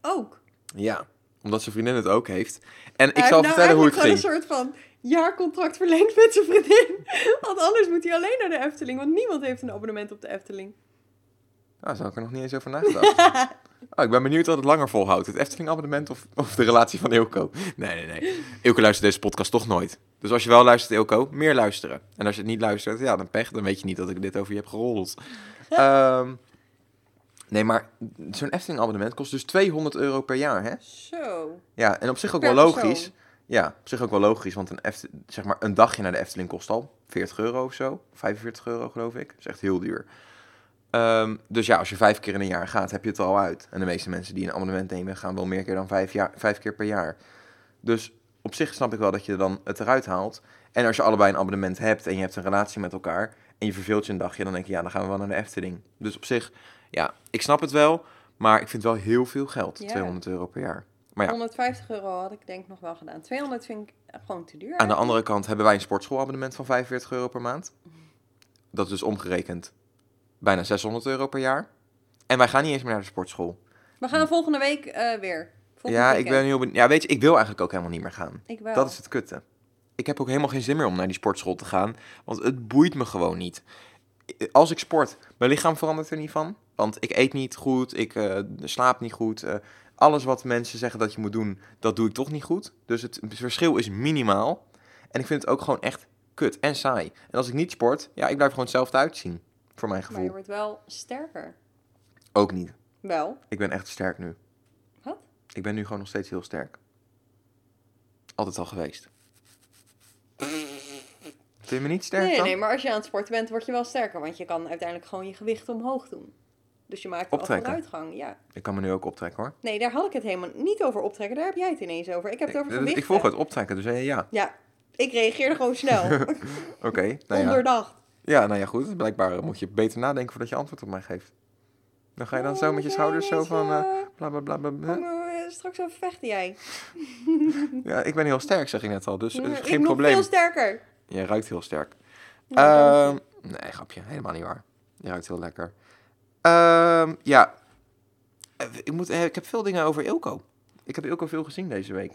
Ook. Ja, omdat zijn vriendin het ook heeft. En ik zal nou vertellen hoe het ging. een soort van jaarcontract verlengd met zijn vriendin. Want anders moet hij alleen naar de Efteling. Want niemand heeft een abonnement op de Efteling. Nou, zo heb ik er nog niet eens over nagedacht. Oh, ik ben benieuwd wat het langer volhoudt. Het Efteling-abonnement of, of de relatie van Ilko. Nee, nee, nee. Ilko luistert deze podcast toch nooit. Dus als je wel luistert, Ilko, meer luisteren. En als je het niet luistert, ja, dan pech. Dan weet je niet dat ik dit over je heb geroddeld. Ehm, nee, maar zo'n Efteling-abonnement kost dus 200 euro per jaar, hè? Zo. Ja, en op zich ook Per wel persoon. Ja, op zich ook wel logisch, want een, Efte- zeg maar een dagje naar de Efteling kost al 40 euro of zo. 45 euro geloof ik. Dat is echt heel duur. Ehm, dus ja, als je vijf keer in een jaar gaat, heb je het er al uit. En de meeste mensen die een abonnement nemen, gaan wel meer keer dan vijf, jaar, vijf keer per jaar. Dus op zich snap ik wel dat je dan het eruit haalt. En als je allebei een abonnement hebt en je hebt een relatie met elkaar en je verveelt je een dagje, dan denk je, ja, dan gaan we wel naar de Efteling. Dus op zich, ja, ik snap het wel, maar ik vind wel heel veel geld, Ja. 200 euro per jaar. Maar ja, 150 euro had ik denk nog wel gedaan. 200 vind ik gewoon te duur. Aan de andere kant hebben wij een sportschoolabonnement van 45 euro per maand. Dat is dus omgerekend bijna 600 euro per jaar. En wij gaan niet eens meer naar de sportschool. We gaan volgende week eh, weer. Ja, ik ben heel benieuwd. Ja, weet je, ik wil eigenlijk ook helemaal niet meer gaan. Ik wel. Dat is het kutte. ik heb ook helemaal geen zin meer om naar die sportschool te gaan. Want het boeit me gewoon niet. Als ik sport, mijn lichaam verandert er niet van. Want ik eet niet goed, ik eh, slaap niet goed. eh, alles wat mensen zeggen dat je moet doen, dat doe ik toch niet goed. Dus het verschil is minimaal. En ik vind het ook gewoon echt kut en saai. En als ik niet sport, ja, ik blijf gewoon hetzelfde uitzien. Voor mijn Maar je gevoel. wordt wel sterker. Ook niet. Wel. Ik ben echt sterk nu. Wat? Ik ben nu gewoon nog steeds heel sterk. Altijd al geweest. Vind je me niet sterk Nee, dan? nee, maar als je aan het sporten bent, word je wel sterker. Want je kan uiteindelijk gewoon je gewicht omhoog doen. Dus je maakt Optrekken. vooruitgang. Ja. Ik kan me nu ook optrekken hoor. Nee, daar had ik het helemaal niet over optrekken. Daar heb jij het ineens over. Ik heb het over ik, ik volg het optrekken, dus eh, ja. Ja, ik reageerde gewoon snel. Oké, nou ja. Onderdacht. Ja, nou ja, goed. Blijkbaar moet je beter nadenken voordat je antwoord op mij geeft. Dan ga je dan zo met je schouders zo van... eh, bla bla bla. Kom, eh, straks over vechten jij. Ja, ik ben heel sterk, zeg ik net al. Dus, dus ik geen nog probleem. veel sterker. Je ruikt heel sterk. Ehm, nee, grapje. Helemaal niet waar. Je ruikt heel lekker. Ehm, ja. Eh, Ik, moet, eh, ik heb veel dingen over Ilko. Ik heb Ilko veel gezien deze week.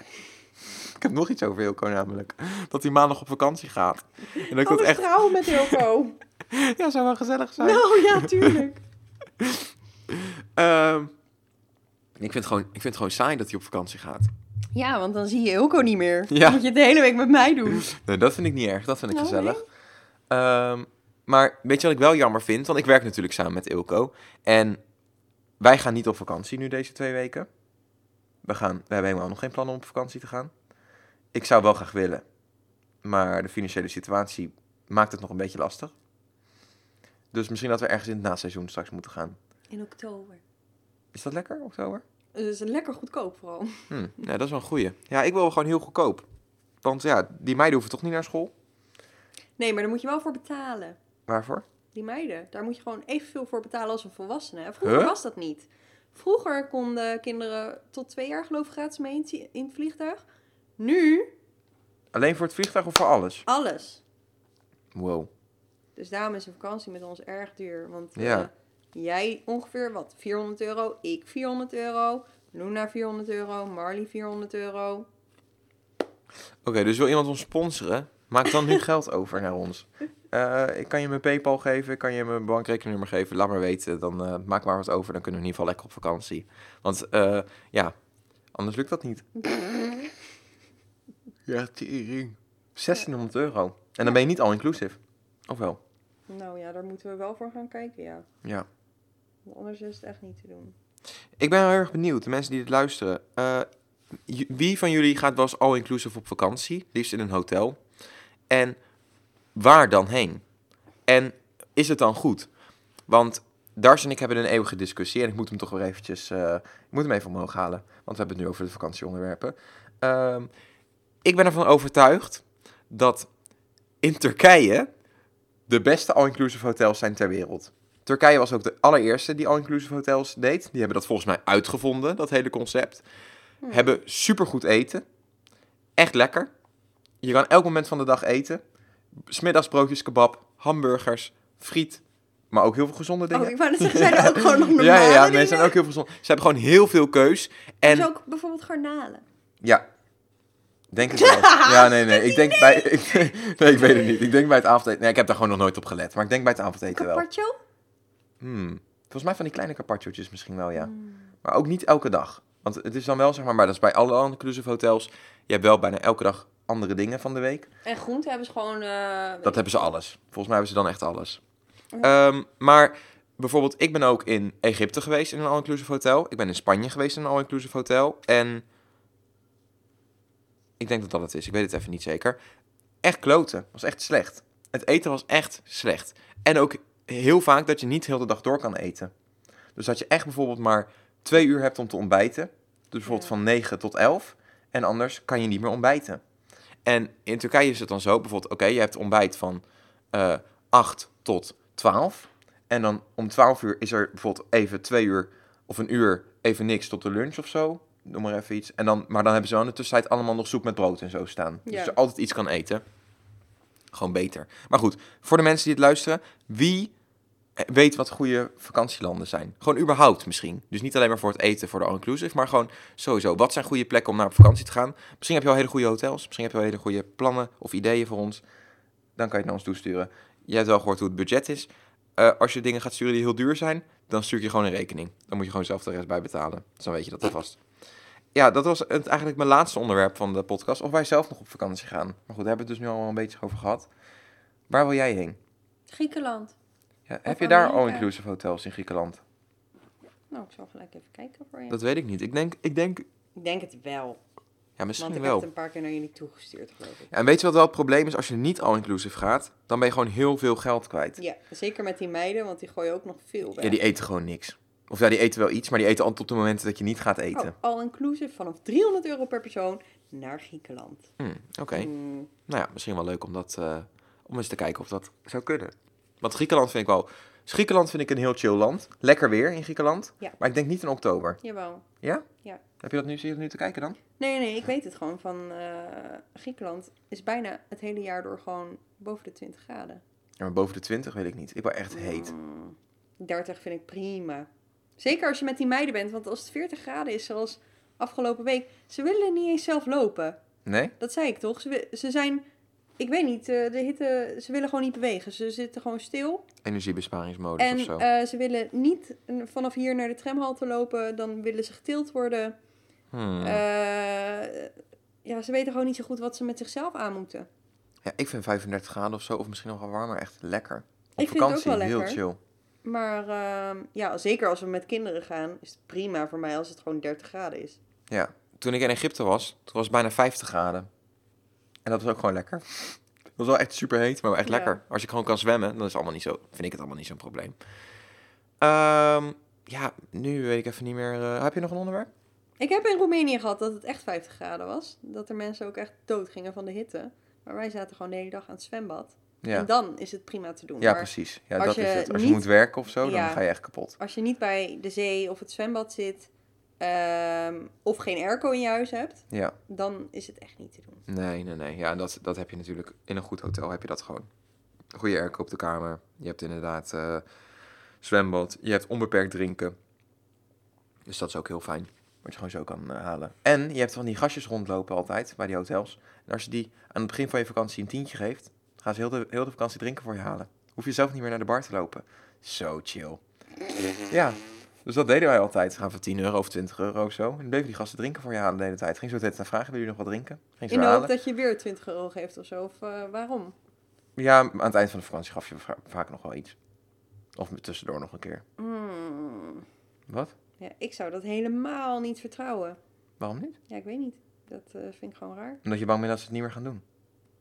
Ik heb nog iets over Ilko namelijk. Dat hij maandag op vakantie gaat. En dat ik dat echt... trouwen met Hilco. Ja, zou wel gezellig zijn. nou ja, tuurlijk. Ehm, ik, vind het gewoon, ik vind het gewoon saai dat hij op vakantie gaat. Ja, want dan zie je Hilco niet meer. Ja. Dan moet je het de hele week met mij doen. Nee, dat vind ik niet erg. Dat vind ik Nou, gezellig. Ehm, maar weet je wat ik wel jammer vind? Want ik werk natuurlijk samen met Ilko. En wij gaan niet op vakantie nu deze twee weken. We, gaan, we hebben helemaal nog geen plan om op vakantie te gaan. Ik zou wel graag willen. Maar de financiële situatie maakt het nog een beetje lastig. Dus misschien dat we ergens in het naseizoen straks moeten gaan. In oktober. Is dat lekker, oktober? Dus lekker goedkoop vooral. Hm, ja, dat is wel een goeie. Ja, ik wil gewoon heel goedkoop. Want ja, die meiden hoeven toch niet naar school? Nee, maar daar moet je wel voor betalen. Waarvoor? Die meiden, daar moet je gewoon evenveel voor betalen als een volwassene. Vroeger Huh? was dat niet. Vroeger konden kinderen tot twee jaar geloof ik gratis mee in het- vliegtuig. Nu Alleen voor het vliegtuig of voor alles? alles. Wow. Dus daarom is een vakantie met ons erg duur. Want Ja. eh, jij ongeveer wat? 400 euro, ik 400 euro, Luna 400 euro, Marley 400 euro. Oké, dus wil iemand ons sponsoren? Maak dan nu geld over naar ons. Eh, ik kan je mijn Paypal geven, ik kan je mijn bankrekeningnummer geven. Laat maar weten, dan eh, maak maar wat over. Dan kunnen we in ieder geval lekker op vakantie. Want eh, ja, anders lukt dat niet. Ja, tering. 1600 euro. En dan ben je niet all-inclusive. Of wel? Nou ja, daar moeten we wel voor gaan kijken, ja. Ja. Want Anders is het echt niet te doen. Ik ben heel erg benieuwd, de mensen die dit luisteren. Eh, wie van jullie gaat wel eens all-inclusive op vakantie? Liefst in een hotel. En waar dan heen? En is het dan goed? Want Dars en ik hebben een eeuwige discussie. En ik moet hem toch weer eventjes... eh, ik moet hem even omhoog halen. Want we hebben het nu over de vakantieonderwerpen. Ehm, ik ben ervan overtuigd dat in Turkije de beste all-inclusive hotels zijn ter wereld. Turkije was ook de allereerste die all-inclusive hotels deed. Die hebben dat volgens mij uitgevonden, dat hele concept. Hebben supergoed eten. Echt lekker. Je kan elk moment van de dag eten. Smiddags broodjes kebab, hamburgers, friet. Maar ook heel veel gezonde dingen. Oh, ik wou net zeggen, zijn er ook gewoon nog normale ja, ja, ja. Nee, zijn ook heel veel gezond. Ze hebben gewoon heel veel keus. En Dus ook bijvoorbeeld garnalen. ja. Denk het wel. Ja, nee, nee. Ik denk bij... Ik, nee, ik weet het niet. Ik denk bij het avondeten... Nee, ik heb daar gewoon nog nooit op gelet. Maar ik denk bij het avondeten wel. Carpaccio? Hmm. Volgens mij van die kleine carpaccio'tjes misschien wel, ja. Hmm. Maar ook niet elke dag. Want het is dan wel, zeg maar, maar dat is bij alle all-inclusive hotels. Je hebt wel bijna elke dag andere dingen van de week. En groente hebben ze gewoon... eh, Dat hebben ze alles. Volgens mij hebben ze dan echt alles. Ja. Ehm, maar bijvoorbeeld, ik ben ook in Egypte geweest in een all-inclusive hotel. Ik ben in Spanje geweest in een all-inclusive hotel. En ik denk dat dat het is. Ik weet het even niet zeker. Echt kloten. Was echt slecht. Het eten was echt slecht. En ook heel vaak dat je niet heel de dag door kan eten. Dus dat je echt bijvoorbeeld maar twee uur hebt om te ontbijten. Dus bijvoorbeeld Ja. van 9 tot 11. En anders kan je niet meer ontbijten. En in Turkije is het dan zo, bijvoorbeeld, oké, je hebt ontbijt van eh 8 tot 12. En dan om 12 uur is er bijvoorbeeld even twee uur of een uur even niks tot de lunch of zo. Noem maar even iets. En dan, maar dan hebben ze wel in de tussentijd allemaal nog soep met brood en zo staan. Dus je altijd iets kan eten. Gewoon beter. Maar goed, voor de mensen die het luisteren, wie eh, weet wat goede vakantielanden zijn. Gewoon überhaupt misschien. Dus niet alleen maar voor het eten, voor de all-inclusive, maar gewoon sowieso. Wat zijn goede plekken om naar op vakantie te gaan? Misschien heb je wel hele goede hotels. Misschien heb je wel hele goede plannen of ideeën voor ons. Dan kan je het naar ons toesturen. Je hebt wel gehoord hoe het budget is. Eh, als je dingen gaat sturen die heel duur zijn, dan stuur je gewoon een rekening. Dan moet je gewoon zelf de rest bij betalen. Dus dan weet je dat alvast. Ja, dat was het, eigenlijk mijn laatste onderwerp van de podcast. Of wij zelf nog op vakantie gaan. Maar goed, daar hebben we het dus nu al een beetje over gehad. Waar wil jij heen? Griekenland. Ja, heb je daar all-inclusive hotels in Griekenland? Nou, ik zal gelijk even kijken voor je. Dat weet ik niet. Ik denk, ik denk Ik denk het wel. ja, misschien want ik wel. heb het een paar keer naar jullie toegestuurd, geloof ik. Ja, en weet je wat wel het probleem is? Als je niet all-inclusive gaat, dan ben je gewoon heel veel geld kwijt. Ja, zeker met die meiden, want die gooien ook nog veel weg. Ja, die eten gewoon niks. Of ja, die eten wel iets, maar die eten al tot de momenten dat je niet gaat eten. Oh, all inclusive vanaf 300 euro per persoon naar Griekenland. Hm, Oké. Hmm, Nou ja, misschien wel leuk om, dat, eh, om eens te kijken of dat zou kunnen. Want Griekenland vind ik wel... dus Griekenland vind ik een heel chill land. Lekker weer in Griekenland. Ja. Maar ik denk niet in oktober. jawel. Ja? Ja. Heb je dat nu, zit je dat nu te kijken dan? Nee, nee, ik weet het gewoon. Van eh, Griekenland is bijna het hele jaar door gewoon boven de 20 graden. Ja, maar boven de 20 weet ik niet. Ik word echt heet. Hmm, 30 vind ik prima. Zeker als je met die meiden bent, want als het 40 graden is, zoals afgelopen week, ze willen niet eens zelf lopen. Nee? Dat zei ik toch? Ze, ze zijn, ik weet niet, eh, de hitte, ze willen gewoon niet bewegen. Ze zitten gewoon stil. Energiebesparingsmodus of En zo. eh, ze willen niet vanaf hier naar de tramhalte lopen, dan willen ze getild worden. Hmm. Eh, ja, ze weten gewoon niet zo goed wat ze met zichzelf aan moeten. Ja, ik vind 35 graden of zo, of misschien nog wel warmer, echt lekker. Op Ik vind het ook vakantie, wel heel lekker. chill. Maar ehm, ja, zeker als we met kinderen gaan, is het prima voor mij als het gewoon 30 graden is. Ja, toen ik in Egypte was, toen was het bijna 50 graden. En dat was ook gewoon lekker. Het was wel echt super heet, maar wel echt Ja. lekker. Als je gewoon kan zwemmen, dan is het allemaal niet zo, vind ik het allemaal niet zo'n probleem. Ehm, ja, nu weet ik even niet meer. eh, heb je nog een onderwerp? Ik heb in Roemenië gehad dat het echt 50 graden was. Dat er mensen ook echt dood gingen van de hitte. Maar wij zaten gewoon de hele dag aan het zwembad. Ja, En dan is het prima te doen. ja maar precies. Ja, als dat je is het. Als je moet werken of zo, Ja. dan ga je echt kapot. als je niet bij de zee of het zwembad zit, ehm, of geen airco in je huis hebt, Ja, dan is het echt niet te doen. nee, nee, nee. Ja, dat, dat heb je natuurlijk. In een goed hotel heb je dat gewoon. Goede airco op de kamer. Je hebt inderdaad eh, zwembad. Je hebt onbeperkt drinken. Dus dat is ook heel fijn. Wat je gewoon zo kan eh, halen. En je hebt van die gastjes rondlopen altijd bij die hotels. En als je die aan het begin van je vakantie een tientje geeft, gaan ze heel de, heel de vakantie drinken voor je halen. Hoef je zelf niet meer naar de bar te lopen. Zo chill. Ja, dus dat deden wij altijd. Ze gaan voor 10 euro of 20 euro of zo. En dan bleven die gasten drinken voor je halen de hele tijd. Ging zo tijd vragen, wil je nog wat drinken? Ging ze In de hoop dat je weer 20 euro geeft of zo. Of eh, waarom? Ja, aan het eind van de vakantie gaf je va- vaak nog wel iets. Of tussendoor nog een keer. Hmm. Wat? Ja, ik zou dat helemaal niet vertrouwen. Waarom niet? Ja, ik weet niet. Dat eh, vind ik gewoon raar. Omdat je bang bent dat ze het niet meer gaan doen.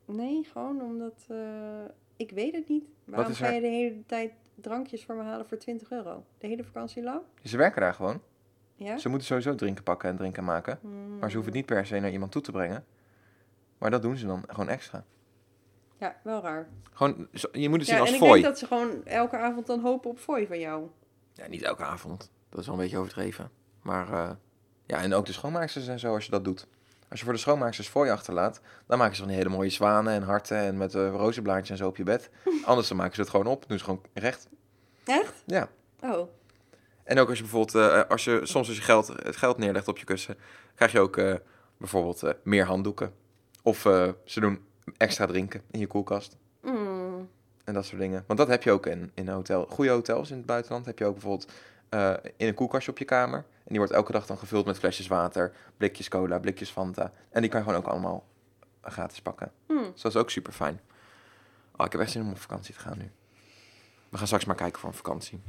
Nee, gewoon omdat... eh, ik weet het niet. Waarom ga je de hele tijd drankjes voor me halen voor 20 euro? De hele vakantie lang? Ze werken daar gewoon. Ja? Ze moeten sowieso drinken pakken en drinken maken. Hmm. Maar ze hoeven het niet per se naar iemand toe te brengen. Maar dat doen ze dan gewoon extra. Ja, wel raar. Gewoon, je moet het zien als en ik fooi. denk dat ze gewoon elke avond dan hopen op fooi van jou. Ja, niet elke avond. Dat is wel een beetje overdreven. Maar eh, ja, en ook de schoonmaaksters en zo als je dat doet. Als je voor de schoonmaaksters fooi achterlaat, dan maken ze van die hele mooie zwanen en harten en met uh, rozenblaadjes en zo op je bed. Anders dan maken ze het gewoon op, doen ze gewoon recht. Echt? Ja. Oh. En ook als je bijvoorbeeld, eh, als je soms als je geld, het geld neerlegt op je kussen, krijg je ook eh, bijvoorbeeld meer handdoeken. Of ze doen extra drinken in je koelkast. Mm. En dat soort dingen. Want dat heb je ook in, in hotel. Goede hotels in het buitenland heb je ook bijvoorbeeld eh, in een koelkastje op je kamer. En die wordt elke dag dan gevuld met flesjes water, blikjes cola, blikjes Fanta. En die kan je gewoon ook allemaal gratis pakken. Mm. Dus dat is ook super fijn. Oh, ik heb echt zin om op vakantie te gaan nu. We gaan straks maar kijken voor een vakantie.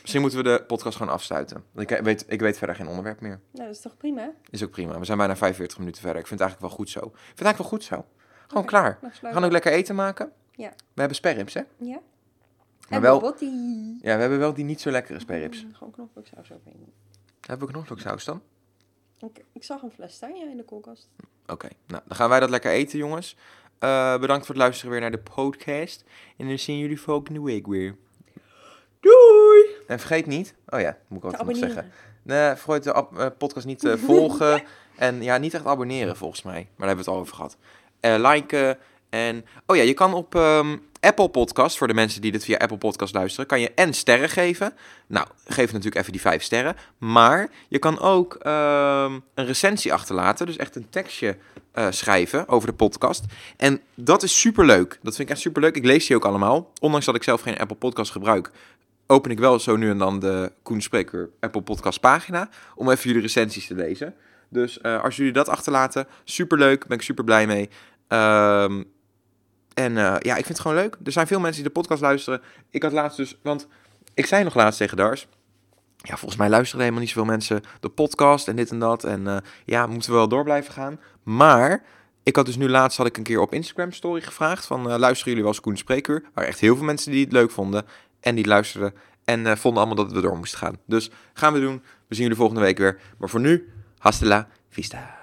Misschien moeten we de podcast gewoon afsluiten. Want ik weet, ik weet verder geen onderwerp meer. Nou, dat is toch prima? Is ook prima. We zijn bijna 45 minuten verder. Ik vind het eigenlijk wel goed zo. Ik vind het eigenlijk wel goed zo. Gewoon klaar. We gaan ook lekker eten maken. Ja. We hebben sperrips, hè? Ja. Maar wel- Bobotti. Ja, we hebben wel die niet zo lekkere sperrips. Mm, gewoon knoflooksaus overheen. Hebben we knoflooksaus dan? Ik, ik zag een fles Tanja in de koelkast. Oké, nou dan gaan wij dat lekker eten, jongens. Eh, bedankt voor het luisteren weer naar de podcast. En dan zien jullie volgende week weer. Doei! En vergeet niet, oh ja, moet ik altijd nog zeggen. Nee, vergeet de eh, podcast niet te volgen. en ja, niet echt abonneren volgens mij. Maar daar hebben we het al over gehad. Eh liken En, oh ja, je kan op ehm, Apple Podcast, voor de mensen die dit via Apple Podcast luisteren, kan je en sterren geven. Nou, geef natuurlijk even die vijf sterren. Maar je kan ook ehm, een recensie achterlaten, dus echt een tekstje eh, schrijven over de podcast. En dat is superleuk. Dat vind ik echt superleuk. Ik lees die ook allemaal. Ondanks dat ik zelf geen Apple Podcast gebruik, open ik wel zo nu en dan de Koen Spreker Apple Podcast pagina, om even jullie recensies te lezen. Dus eh, als jullie dat achterlaten, superleuk, ben ik super blij mee. Ehm, en eh, ja, ik vind het gewoon leuk. Er zijn veel mensen die de podcast luisteren. Ik had laatst dus, want ik zei nog laatst tegen Dars. Ja, volgens mij luisteren helemaal niet zoveel mensen de podcast en dit en dat. En uh, ja, moeten we wel door blijven gaan. Maar ik had dus nu laatst had ik een keer op Instagram story gevraagd van uh, luisteren jullie wel eens Koen Spreker? Er echt heel veel mensen die het leuk vonden en die luisterden en vonden allemaal dat we door moesten gaan. Dus gaan we doen. We zien jullie volgende week weer. Maar voor nu, hasta la vista.